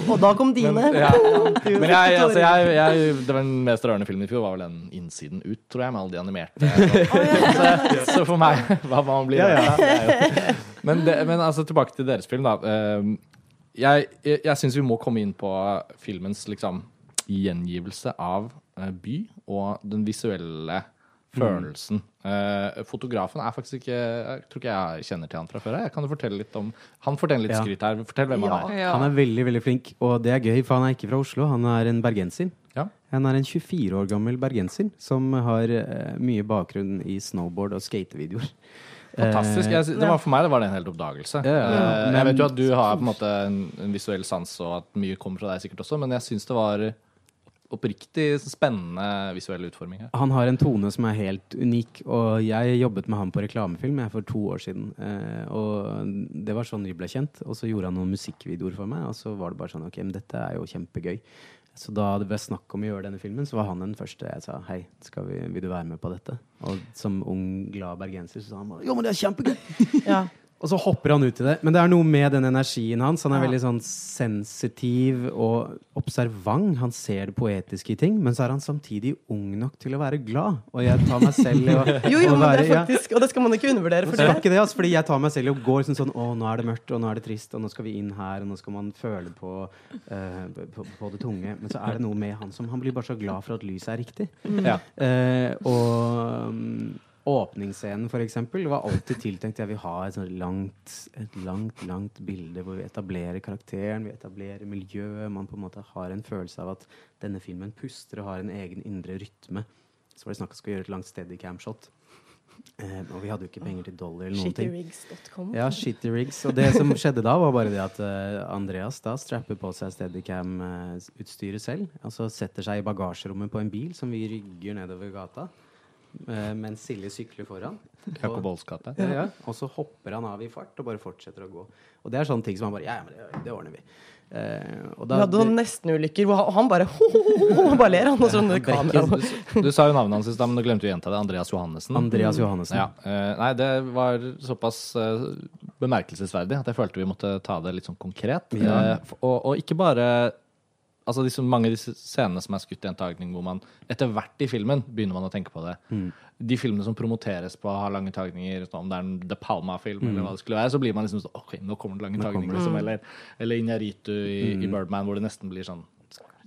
Og da kom dine. Men, ja. <laughs> Men jeg, altså, jeg, jeg, det var den mest rørende filmen i fjor, var vel den 'Innsiden ut', tror jeg, med alle de animerte. så, så for meg hva man blir ja, jo- Men, det, men altså, tilbake til deres film, da. Jeg, jeg, jeg syns vi må komme inn på filmens liksom, gjengivelse av eh, by og den visuelle følelsen. Eh, fotografen er faktisk ikke Jeg tror ikke jeg kjenner til han fra før. Jeg kan du fortelle litt om Han forteller litt Ja. skryt her. Fortell hvem han er. Ja. Han er veldig veldig flink, og det er gøy, for han er ikke fra Oslo. Han er en bergenser. Ja. Han er en 24 år gammel bergenser som har eh, mye bakgrunn i snowboard og skatevideoer. Fantastisk. Jeg, det var, for meg det var det en helt oppdagelse. Ja, ja, ja. Eh, Jeg vet jo at du har på en en, en visuell sans, og at mye kommer fra deg sikkert også, men jeg syns det var oppriktig spennende visuell utforming her. Han har en tone som er helt unik, og jeg jobbet med han på reklamefilm jeg, for to år siden. Eh, og det var sånn vi ble kjent. Og så gjorde han noen musikkvideoer for meg, og så var det bare sånn Ok, men dette er jo kjempegøy. Så da det ble snakk om å gjøre denne filmen, så var han den første jeg sa hei, vi, vil du være med på dette? Og som ung, glad bergenser så sa han jo, men det er kjempegøy! <laughs> Ja. Og så hopper han ut i det. Men det er noe med den energien hans. Han er Ja. veldig sånn sensitiv og observant. Han ser det poetiske i ting, men så er han samtidig ung nok til å være glad. Og jeg tar meg selv i å, <laughs> Jo, jo, å være det er ja. faktisk Og det skal man ikke undervurdere. For det er ikke det, altså, fordi jeg tar meg selv i å gå liksom sånn Å, nå er det mørkt, og nå er det trist, og nå skal vi inn her, og nå skal man føle på, uh, på, på det tunge. Men så er det noe med han som Han blir bare så glad for at lyset er riktig. Ja. Uh, og um, åpningsscenen, for eksempel, var alltid tiltenkt jeg vil ha et sånt langt, et langt, langt bilde hvor vi etablerer karakteren, vi etablerer miljøet. Man på en måte har en følelse av at denne filmen puster og har en egen indre rytme. Så var det snakk om å gjøre et langt steadycam-shot. Eh, og vi hadde jo ikke penger til dollar eller noen ting. Shittyrigs.com. Ja, shittyrigs. Og det som skjedde da, var bare det at uh, Andreas da strapper på seg Steadicam-utstyret selv. Og så setter seg i bagasjerommet på en bil som vi rygger nedover gata. Eh, mens Silje sykler foran. <laughs> Jakob gate. Ja, ja. Og så hopper han av i fart og bare fortsetter å gå. Og det er sånne ting som han bare Ja, ja, men det, det ordner vi. Eh, og Vi hadde noen nestenulykker hvor han- bare <laughs> bare ler, han. Og sånn Han. Du, du sa jo navnet hans i stad, men du glemte å gjenta det. Andreas Johannessen. Andreas Johannessen. Ja, eh, nei, det var såpass eh, bemerkelsesverdig at jeg følte vi måtte ta det litt sånn konkret. Ja. Eh, og, og ikke bare Altså disse, Mange av disse scenene som er skutt i en tagning hvor man etter hvert i filmen begynner man å tenke på det. Mm. De filmene som promoteres på å ha lange tagninger, sånn om det er en De Palma-film, eller hva det skulle være, så blir man liksom sånn OK, nå kommer det lange Mm. Tagninger. Liksom, eller, eller Iñárritu i, Mm. i Birdman, hvor det nesten blir sånn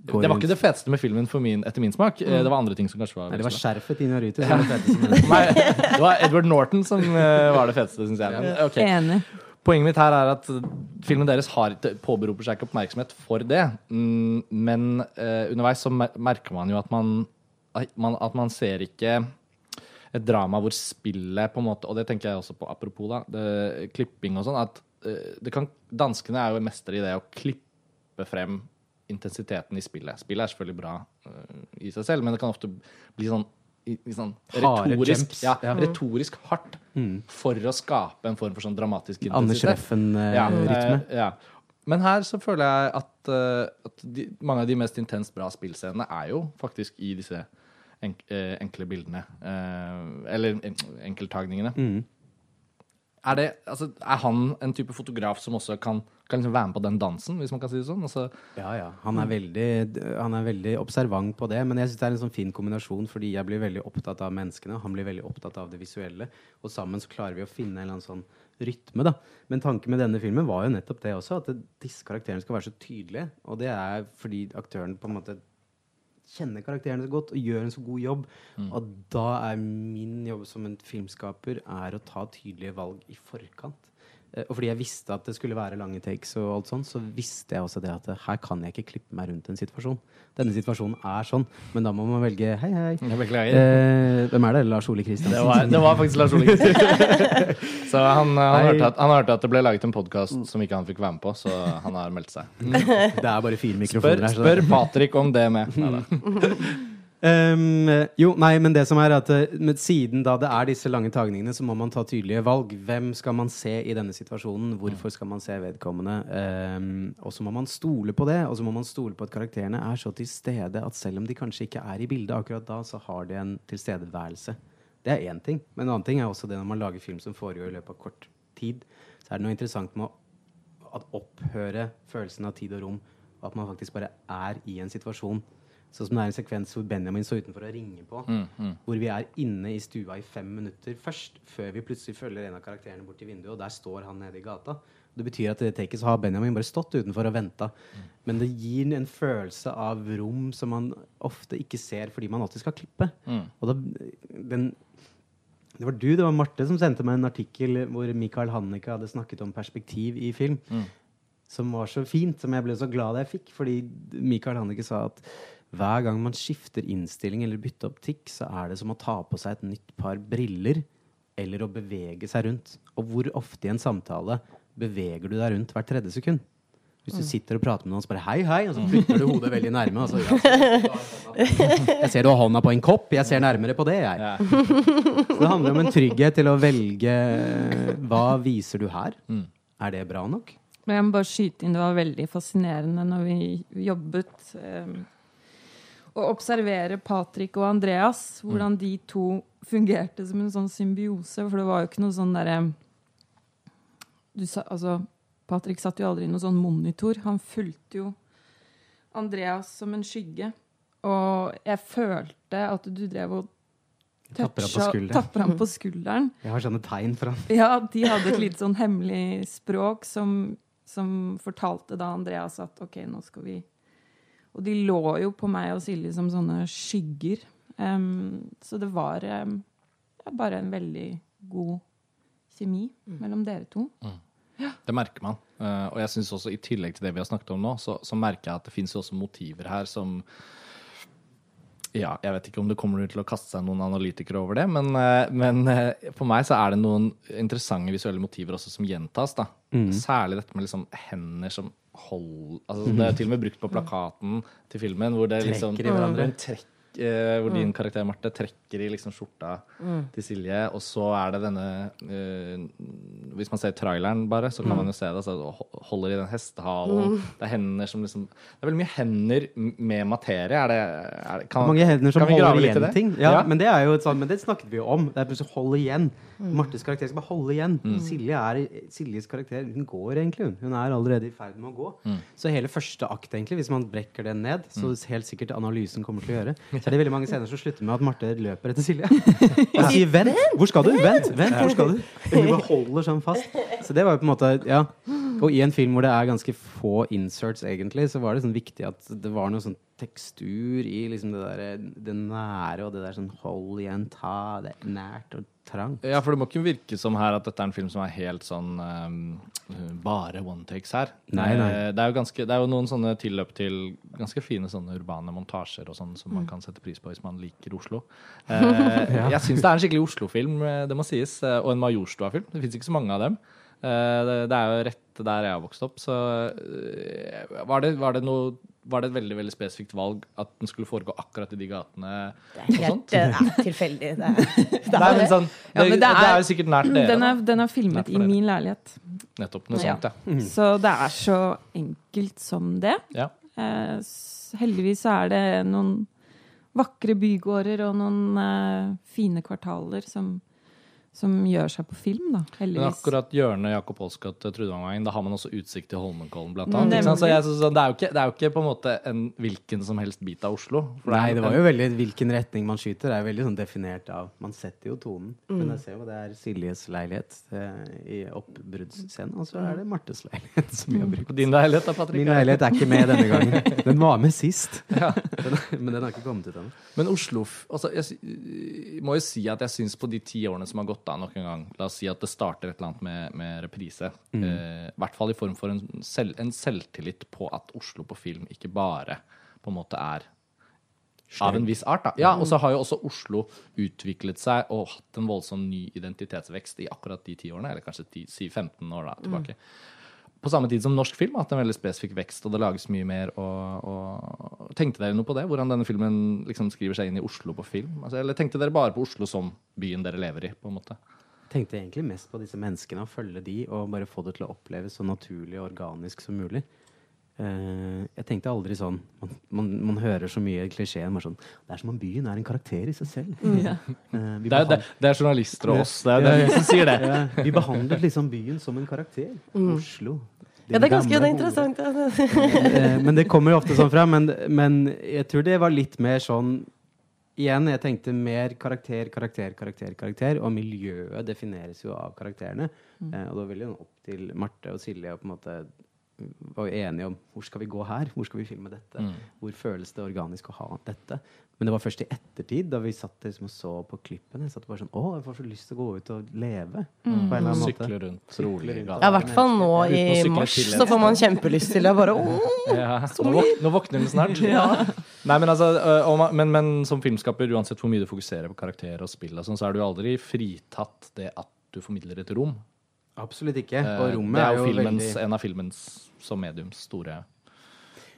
Det var ikke det feteste med filmen for min, etter min smak. Eh, Det var andre ting som kanskje var Nei, det var skjerfet til i Rute det feteste med det. <laughs> Nei, det var Edward Norton som eh, var det feteste, syns jeg. Okay. Enig. Poenget mitt her er at filmen deres har, ikke- påberoper seg ikke oppmerksomhet for det. Mm, men eh, underveis så merker man jo at man, at man At man ser ikke et drama hvor spillet på en måte Og det tenker jeg også på apropos da, det, klipping og sånn, at eh, kan, danskene er jo mestere i det å klippe frem intensiteten i spillet. Spillet er selvfølgelig bra eh, i seg selv, men det kan ofte bli sånn, sånn retorisk, ja, retorisk hardt for å skape en form for sånn dramatisk intensitet. Anders Reffen-rytme. eh, ja. Men her så føler jeg at, eh, at de, mange av de mest intenst bra spillscenene er jo faktisk i disse enk, eh, enkle bildene. eh, eller en, enkelttagningene. Er, det, altså, er han en type fotograf som også kan, kan liksom være med på den dansen, hvis man kan si det sånn? Altså, Ja, ja. Han er, veldig, han er veldig observant på det. Men jeg syns det er en sånn fin kombinasjon, fordi jeg blir veldig opptatt av menneskene, han blir veldig opptatt av det visuelle. Og sammen så klarer vi å finne en eller annen sånn rytme, da. Men tanken med denne filmen var jo nettopp det også, at disse karakterene skal være så tydelige. Og det er fordi aktøren på en måte kjenner karakterene så godt og gjør en så god jobb. Og da er min jobb som en filmskaper er å ta tydelige valg i forkant. Eh, Og fordi jeg visste at det skulle være lange takes, og alt sånt, så visste jeg også det at eh, her kan jeg ikke klippe meg rundt en situasjon. Denne situasjonen er sånn, men da må man velge Hei, hei. Eh, hvem er det? Lars Ole Kristiansen? Det var, det var faktisk Lars Ole Kristiansen. <laughs> så han, han, Hei. hørte at, han hørte at det ble laget en podkast som ikke han fikk være med på, så han har meldt seg. Det er bare fire Spør, mikrofoner her. så spør Patrick om det med. <laughs> Neida. Um, jo, nei, men det som er at eh, siden da det er disse lange tagningene, så må man ta tydelige valg. Hvem skal man se i denne situasjonen? Hvorfor skal man se vedkommende? Um, og så må man stole på det, og så må man stole på at karakterene er så til stede at selv om de kanskje ikke er i bildet akkurat da, så har de en tilstedeværelse. Det er én ting. Men en annen ting er også det når man lager film som foregår i løpet av kort tid, så er det noe interessant med å opphøre følelsen av tid og rom, og at man faktisk bare er i en situasjon. Sånn som det er en sekvens hvor Benjamin står utenfor og ringer på. Hvor vi er inne i stua i fem minutter først, før vi plutselig følger en av karakterene bort til vinduet, og der står han nede i gata. Det betyr at i det taket så har Benjamin bare stått utenfor og venta. Men det gir en følelse av rom som man ofte ikke ser fordi man alltid skal klippe. Og da, den, det var du, det var Marte, som sendte meg en artikkel hvor Michael Hanneke hadde snakket om perspektiv i film. Som var så fint, som jeg ble så glad jeg fikk. Fordi Michael Hanneke sa at hver gang man skifter innstilling eller bytter optikk, så er det som å ta på seg et nytt par briller eller å bevege seg rundt. Og hvor ofte i en samtale beveger du deg rundt hvert tredje sekund? Hvis du sitter og prater med noen og så bare hei, hei, og så flytter du hodet veldig nærme. Og så, ja, så, <laughs> jeg ser du har hånda på en kopp, jeg ser nærmere på det, jeg. Så det handler om en trygghet til å velge hva viser du her? Mm. Er det bra nok? Men jeg må bare skyte inn, det var veldig fascinerende når vi jobbet eh, å observere Patrick og Andreas. Hvordan de to fungerte som en sånn symbiose. For det var jo ikke noe sånn derre altså, Patrick satt jo aldri i noen sånn monitor. Han fulgte jo Andreas som en skygge. Og jeg følte at du drev og Tapper ham tapper ham på skulderen. <laughs> Jeg har sånne tegn for ham. Ja, de hadde et <laughs> litt sånn hemmelig språk som, som fortalte da Andreas at OK, nå skal vi Og de lå jo på meg og Silje som sånne skygger. Um, så det var um, ja, bare en veldig god kjemi mellom dere to. Det merker man. Uh, og jeg synes også i tillegg til det vi har snakket om nå, så, så merker jeg at det fins også motiver her som ja, jeg vet ikke om det kommer til å kaste seg noen analytikere over det, men, eh, men eh, for meg så er det noen interessante visuelle motiver også som gjentas. da. Særlig dette med liksom hender som hold... Altså, det er til og med brukt på plakaten til filmen, hvor det liksom Trekker i hverandre. Hvor, trekk, eh, hvor din karakter Marte trekker i liksom skjorta til Silje, og så er det denne uh, Hvis man ser traileren, bare, så kan man jo se det. Altså, ho- holder i den hestehalen. Det er hender som liksom Det er veldig mye hender med materie. Er det, er det kan, Mange hender som kan vi grave holder igjen ting. Ja, Ja. Men det er jo et sånt, men det snakket vi jo om. Det er plutselig hold igjen. Martes karakter skal bare holde igjen. Silje er, Siljes karakter hun går egentlig. Hun Hun er allerede i ferd med å gå. Så hele første akt, egentlig, hvis man brekker den ned, så helt sikkert analysen kommer til å gjøre, <laughs> så er det veldig mange scener som slutter med at Marte løper etter Silje. <laughs> Og sier 'vent'! Hvor skal du? Vent! vent, hvor skal du? Hun bare holder sånn fast. Så det var jo på en måte Ja. Og i en film hvor det er ganske få inserts, egentlig, så var det sånn viktig at det var noe sånn tekstur i liksom det der det nære og det der sånn hold igjen, ta, det er nært og trang. Ja, for det må ikke virke som her at dette er en film som er helt sånn um, bare one takes her. Nei, nei. Det, er jo ganske, det er jo noen sånne tilløp til ganske fine sånne urbane montasjer og sånn som man kan sette pris på hvis man liker Oslo. Eh, <laughs> Jeg syns det er en skikkelig Oslo-film, eh, det må sies. eh, Og en Majorstua-film. Det fins ikke så mange av dem. Eh, Det, det er jo rett der jeg har vokst opp, så eh, var det, var det noe var det et veldig veldig spesifikt valg at den skulle foregå akkurat i de gatene? Det er helt eh, ja, tilfeldig. Det er, <laughs> det Nei, er men sånn, det, Ja, men det, det er, jo sikkert nært dere. Den er, den er filmet i min leilighet. Nettopp noe Ja. sånt, ja. Så det er så enkelt som det. ja. Eh, heldigvis er det noen vakre bygårder og noen eh, fine kvartaler som, som gjør seg på film, da. Heldigvis. Men akkurat hjørnet Jakob Olskat Trudvangveien, da har man også utsikt til Holmenkollen, blant Mm, annet. Ikke sant? Så jeg, synes sånn, det, er jo ikke, det er jo ikke på en måte en hvilken som helst bit av Oslo. For Nei, det var jo veldig hvilken retning man skyter. Det er veldig sånn definert av Man setter jo tonen. Men jeg ser jo det er Siljes leilighet eh, i oppbruddsscenen, og så er det Martes leilighet som vi har brukt. Og din leilighet da, Patrick? Min leilighet er ikke med denne gangen. <laughs> Den var med sist. <laughs> Den, men den har ikke kommet ut ennå. Men Oslo altså, Jeg må jo si at jeg syns på de ti årene som har gått av nok en gang La oss si at det starter et eller annet med, med reprise. Mm. Eh, I hvert fall i form for en, selv, en selvtillit på at Oslo på film ikke bare på en måte er av en viss art. da. Ja, Og så har jo også Oslo utviklet seg og hatt en voldsom ny identitetsvekst i akkurat de ti årene, eller kanskje 10, si 15 år da, tilbake. På samme tid som norsk film har hatt en veldig spesifikk vekst, og det lages mye mer. Og, og Tenkte dere noe på det? Hvordan denne filmen liksom skriver seg inn i Oslo på film? Altså, eller tenkte dere bare på Oslo som byen dere lever i? på en måte? Tenkte egentlig mest på disse menneskene, og følge de, og bare få det til å oppleves så naturlig og organisk som mulig. Eh, jeg tenkte aldri sånn Man, man, man hører så mye klisjeen. Sånn, det er som om byen er en karakter i seg selv. Mm. Eh, vi Det er, det, det er journalister og oss. Det er, det er vi som sier det. ja, vi behandlet liksom byen som en karakter. Oslo. Ja, det er ganske det er interessant. Ja. Eh, men det kommer jo ofte sånn fra. Men, men jeg tror det var litt mer sånn Igjen, jeg tenkte mer karakter, karakter, karakter, karakter. Og miljøet defineres jo av karakterene. Eh, og da vil sånn opp til Marte og Silje å på en måte var jo enige om hvor skal vi gå her, hvor skal vi filme dette, Mm. hvor føles det organisk å ha dette. Men det var først i ettertid, da vi satt liksom og så på klippene, satt bare sånn Å, jeg får så lyst til å gå ut og leve. På en eller annen måte. Sykle rundt rolig. Ja, I hvert fall nå i mars så får man kjempelyst til det. Bare, åh, <laughs> Ja, nå, våk nå våkner den snart. <laughs> Nei, men, altså, og men, men som filmskaper, uansett hvor mye du fokuserer på karakter og spill, og sånn, så er du aldri fritatt det at du formidler et rom. Absolutt ikke. Eh, Og rommet det er er jo jo filmens, veldig en av filmens som mediums store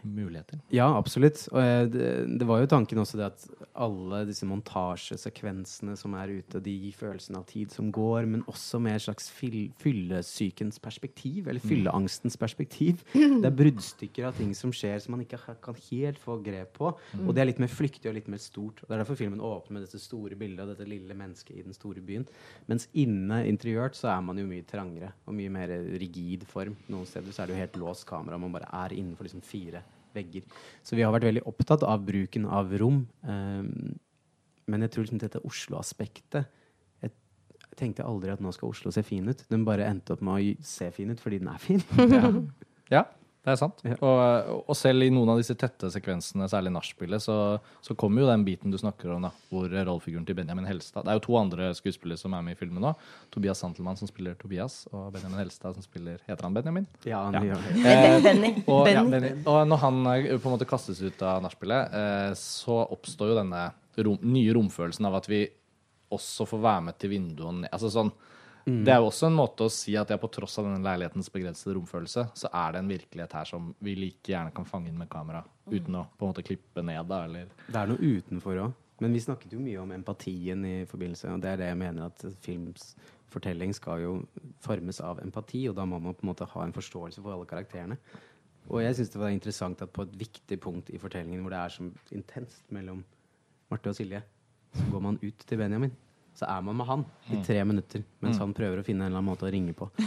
muligheter. Ja, absolutt. Og eh, det, det var jo tanken også det at alle disse montasjesekvensene som er ute, de gir følelsen av tid som går, men også med et slags fyll, fyllesykens perspektiv, eller fylleangstens perspektiv. <laughs> Det er bruddstykker av ting som skjer som man ikke kan helt få grep på. Og det er litt mer flyktig og litt mer stort. Og Det er derfor filmen åpner med dette store bildet av dette lille mennesket i den store byen. Mens inne interiørt så er man jo mye trangere og mye mer rigid form. Noen steder så er det jo helt låst kamera, man bare er innenfor liksom fire vegger. Så vi har vært veldig opptatt av bruken av rom. ehm, men jeg tror liksom dette Oslo-aspektet Jeg tenkte aldri at nå skal Oslo se fin ut. Den bare endte opp med å se fin ut fordi den er fin. <laughs> ja. Ja, det er sant. Ja. Og, og selv i noen av disse tette sekvensene, særlig nachspielet, så, så kommer jo den biten du snakker om, da, hvor rollefiguren til Benjamin Helstad Det er jo to andre skuespillere som er med i filmen nå. Tobias Santelmann som spiller Tobias, og Benjamin Helstad som spiller Heter han Benjamin? Ja, han Ja. gjør det. Eh, Benny. Og, ja, Benny. Benny. og når han eh, på en måte kastes ut av nachspielet, eh, så oppstår jo denne rom, nye romfølelsen av at vi også får være med til vinduet og ned. Altså sånn, Det er jo også en måte å si at jeg på tross av denne leilighetens begrensede romfølelse, så er det en virkelighet her som vi like gjerne kan fange inn med kamera, uten å på en måte klippe ned, da, eller Det er noe utenfor òg. Men vi snakket jo mye om empatien i forbindelse, og det er det jeg mener at films fortelling skal jo formes av empati, og da må man på en måte ha en forståelse for alle karakterene. Og jeg syns det var interessant at på et viktig punkt i fortellingen hvor det er så intenst mellom Marte og Silje, så går man ut til Benjamin. Så er man med han i tre minutter mens han prøver å finne en eller annen måte å ringe på. <laughs>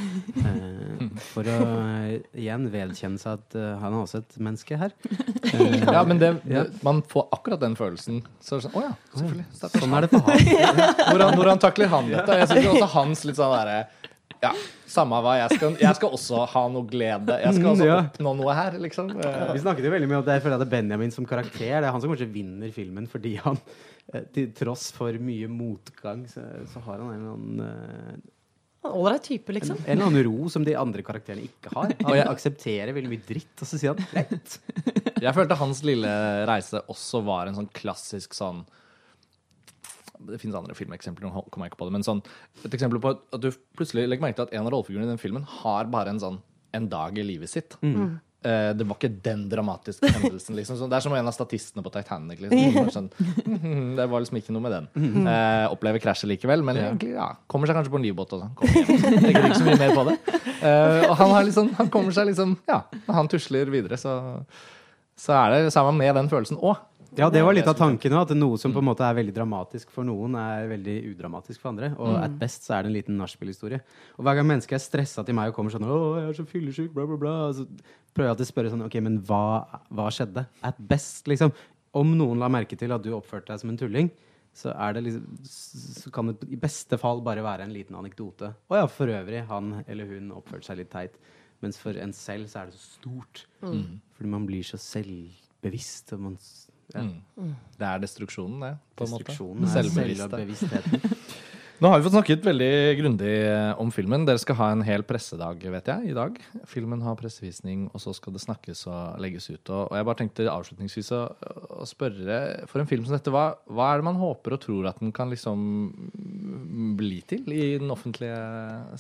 Eh, for å eh, igjen vedkjenne seg at uh, han er også et menneske her. <laughs> Eh, Ja, men det, det, man får akkurat den følelsen. Så er det sånn, oh, ja, selvfølgelig. Sånn er det for han. <laughs> Hvordan, hvordan takler han dette? Jeg synes også hans litt sånn derre Ja, Samme hva. Jeg skal, jeg skal også ha noe glede. Jeg skal også oppnå noe her, liksom. Vi snakket jo veldig mye om det. Jeg føler at Benjamin som karakter Det er han som kanskje vinner filmen fordi han eh, til tross for mye motgang, så, så har han en eller annen eh, Ålreit type, liksom. En eller annen ro som de andre karakterene ikke har. <laughs> Han aksepterer veldig mye dritt, og så sier han rett. Jeg følte hans lille reise også var en sånn klassisk sånn Det finnes andre filmeksempler, nå kommer jeg ikke på det, men sånn, et eksempel på at du plutselig legger merke til at en av rollefigurene i den filmen har bare en sånn en dag i livet sitt. Eh, det var ikke den dramatiske hendelsen. Liksom. Så det er som en av statistene på Titanic. Liksom. Sånn, <laughs> det var liksom ikke noe med den. Uh, opplever krasjet likevel, men egentlig, ja, kommer seg kanskje på en livbåt og sånn. Legger ikke så mye mer på det. Uh, og han, har liksom, han kommer seg liksom Ja, han tusler videre, så, så er det sammen med den følelsen òg. Ja, det var litt av tanken òg. At noe som på en måte er veldig dramatisk for noen, er veldig udramatisk for andre. Og at best så er det en liten nachspiel-historie. Og hver gang mennesker er stressa til meg og kommer sånn 'Å, jeg er så fyllesyk', bla, bla, bla. Så prøver jeg alltid å spørre sånn OK, men hva, hva skjedde? At best, liksom. Om noen la merke til at du oppførte deg som en tulling, så, er det liksom, så kan det i beste fall bare være en liten anekdote. Å ja, for øvrig, han eller hun oppførte seg litt teit. Mens for en selv så er det så stort. Fordi man blir så selvbevisst. Og man, ja. Mm. Det er destruksjonen, det. På en måte. Destruksjonen er selvbevisstheten. Nå har vi fått snakket veldig grundig eh, om filmen. Dere skal ha en hel pressedag vet jeg, i dag. Filmen har pressevisning, og så skal det snakkes og legges ut. Og, jeg bare tenkte avslutningsvis å, å spørre, for en film som dette, hva, hva er det man håper og tror at den kan liksom bli til i den offentlige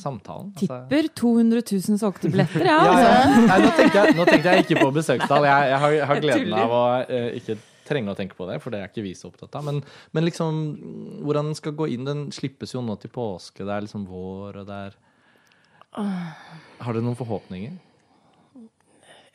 samtalen? Altså- Tipper 200 000 solgte billetter, ja. Ja, Altså. ja. Nei, nå, tenkte jeg, nå tenkte jeg ikke på besøkstall. Jeg, jeg, har, har gleden av å eh, ikke trenge å tenke på det, for det er ikke vi så opptatt av. Men, men liksom, hvordan den skal gå inn Den slippes jo nå til påske. Det er liksom vår, og det er Har dere noen forhåpninger?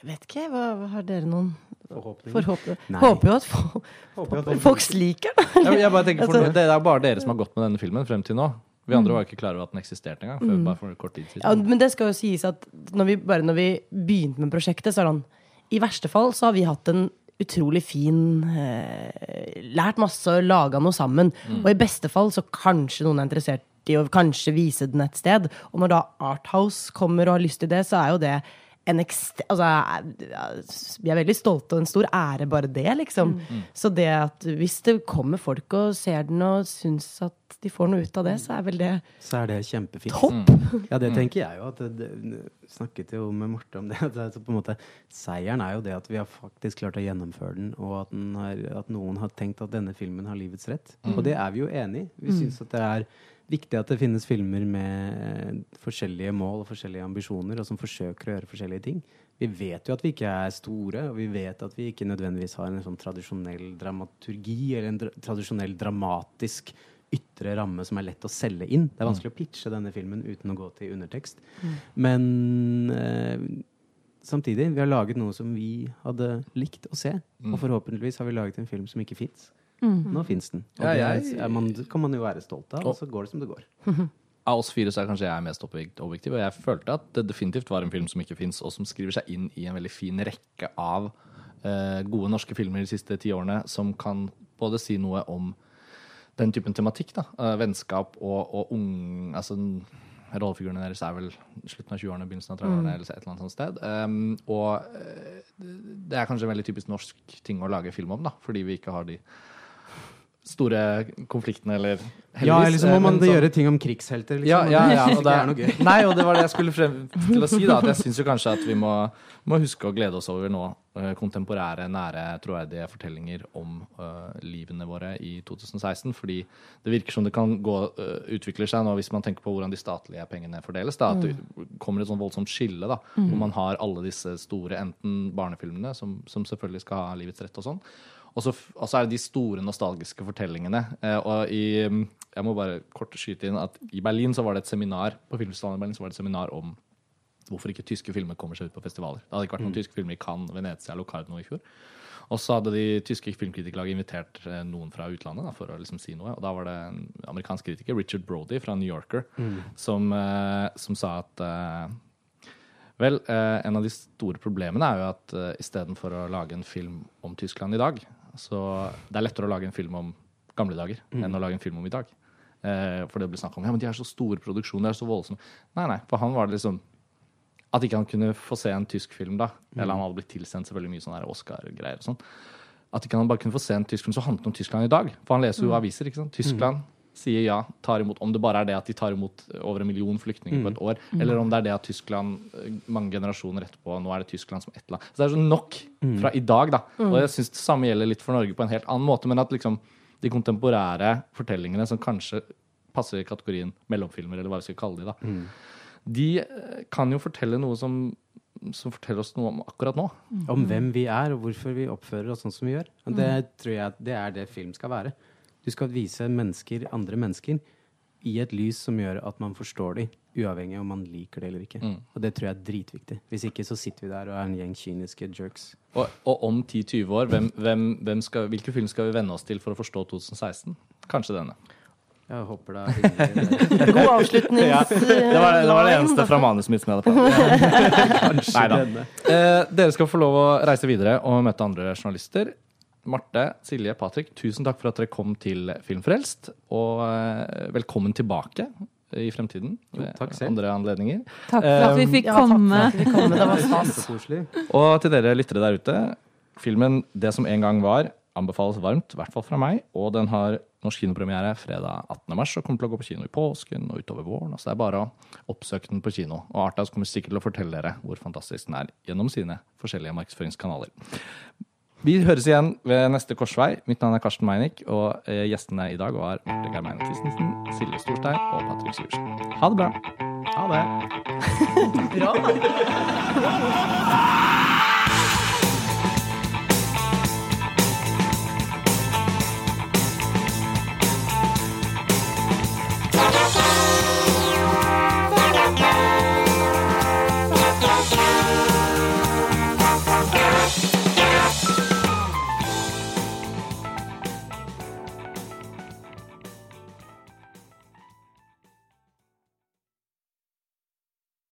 Jeg vet ikke, hva, hva har dere noen Forhåpninger. forhåpninger? Håper jo at folk, Håper jo at folk- folk liker tenker for Altså- Det er bare dere som har gått med denne filmen frem til nå. Vi andre var ikke klar over at den eksisterte engang. Før bare for kort tid siden. Ja, men det skal jo sies at når vi, bare når vi begynte med prosjektet, så er det sånn I verste fall så har vi hatt en utrolig fin eh, Lært masse og laga noe sammen. Og i beste fall så kanskje noen er interessert i å kanskje vise den et sted. Og når da Arthouse kommer og har lyst til det, så er jo det. Altså, vi er veldig stolte, og en stor ære bare det, liksom. Så det at hvis det kommer folk og ser den og syns at de får noe ut av det, så er vel det Så er det kjempefint. topp. Ja, det tenker jeg jo. At det, det, snakket jo med Marte om det. at det er så på en måte, seieren er jo det at vi har faktisk klart å gjennomføre den, og at, den har, at noen har tenkt at denne filmen har livets rett. Og det er vi jo enig i. Vi syns at det er viktig at det finnes filmer med forskjellige mål og forskjellige ambisjoner, og som forsøker å gjøre forskjellige ting. Vi vet jo at vi ikke er store, og vi vet at vi ikke nødvendigvis har en sånn tradisjonell dramaturgi eller en dra tradisjonell dramatisk ytre ramme som er lett å selge inn. Det er vanskelig å pitche denne filmen uten å gå til undertekst. Men eh, samtidig, vi har laget noe som vi hadde likt å se. Og forhåpentligvis har vi laget en film som ikke fins. Nå fins den. Og Ja, det er, jeg- man, kan man jo være stolt av, og så går det som det går. <laughs> Av oss fire så er kanskje jeg mest objektiv, og jeg følte at det definitivt var en film som ikke fins, og som skriver seg inn i en veldig fin rekke av uh, gode norske filmer de siste ti årene, som kan både si noe om den typen tematikk, da. uh, vennskap og, og ung Altså rollefigurene deres er vel slutten av 20-årene, begynnelsen av 30-årene, eller et eller annet sånt sted. Um, og eh, det er kanskje en veldig typisk norsk ting å lage film om, da, fordi vi ikke har de store konfliktene, eller Ja, eller så eh, må man sånn- gjøre ting om krigshelter. Liksom. ja, ja, ja, <laughs> og det, er noe gøy. Nei, og det var det jeg skulle frem <laughs> til å si. da At Jeg syns kanskje at vi må, må huske å glede oss over nå eh, kontemporære, nære, troverdige fortellinger om uh, livene våre i 2016. Fordi det virker som det kan gå uh, utvikler seg nå, hvis man tenker på hvordan de statlige pengene fordeles. da At det kommer et sånn voldsomt skille, da hvor man har alle disse store enten barnefilmene, som, som selvfølgelig skal ha livets rett og sånn. Og så, er det de store nostalgiske fortellingene. Eh, og i, mm, jeg må bare kort skyte inn at i Berlin så var det et seminar på filmfestivalen i Berlin så var det et seminar om hvorfor ikke tyske filmer kommer seg ut på festivaler. Det hadde ikke vært noen tyske filmer i Cannes, Venezia, Locarno i fjor. Og så hadde de tyske filmkritikerlaget invitert eh, noen fra utlandet da, for å liksom si noe. Og da var det en amerikansk kritiker, Richard Brody fra New Yorker, som, eh, som sa at Vel, en av de store problemene er jo at uh, istedenfor å lage en film om Tyskland i dag, så det er lettere å lage en film om gamle dager enn å lage en film om i dag. Eh, for det ble snakk om ja, men de er så store produksjoner, de er så voldsomme. Nei, nei, for han var det liksom At ikke han kunne få se en tysk film, da. Eller han hadde blitt tilsendt selvfølgelig mye sånne Oscar-greier og sånn. At ikke han bare kunne få se en tysk film som handlet om Tyskland i dag. For han leser jo aviser, ikke sant. Tyskland sier ja, tar imot Om det bare er det at de tar imot over en million flyktninger på et år, eller om det er det at Tyskland eh, mange generasjoner etterpå Nå er det Tyskland som ett land. Så det er så nok fra i dag, da. Og jeg syns det samme gjelder litt for Norge på en helt annen måte, men at liksom de kontemporære fortellingene som kanskje passer i kategorien mellomfilmer, eller hva vi skal kalle de, da, de eh, kan jo fortelle noe som som forteller oss noe om akkurat nå. Om hvem vi er, og hvorfor vi oppfører oss sånn som vi gjør. Og det tror jeg det er det film skal være. Du skal vise mennesker, andre mennesker, i et lys som gjør at man forstår dem, uavhengig om man liker det eller ikke. Og det tror jeg er dritviktig. Hvis ikke så sitter vi der og er en gjeng kyniske jerks. Og, og om 10-20 år, hvem, hvem, hvem skal, hvilken film skal vi venne oss til for å forstå 2016? Kanskje denne. Jeg håper <laughs> det er... God avslutning. Ja, det, var, det var det eneste fra manuset mitt som jeg hadde kanskje Neida. denne. Eh, dere skal få lov å reise videre og møte andre journalister. Marte, Silje, Patrick, tusen takk for at dere kom til Filmfrelst. Og eh, velkommen tilbake i fremtiden Jo, takk selv. andre anledninger. Takk for at vi Um, fikk Ja, takk for komme. at vi kom. Det var. <laughs> Kjempekoselig. Og til dere lyttere der ute, filmen 'Det som en gang var' anbefales varmt, i hvert fall fra meg. Og den har norsk kinopremiere fredag 18. mars og kommer til å gå på kino i påsken og utover våren. Så det er bare å oppsøke den på kino. Og Artas kommer sikkert til å fortelle dere hvor fantastisk den er gjennom sine forskjellige markedsføringskanaler. Vi høres igjen ved neste korsvei. Mitt navn er Karsten Meinick, og eh, gjestene i dag var Marte Germeine Christensen, Silje Storstein og Patrick Syversen. Ha det bra! Ha det. <laughs> Bra.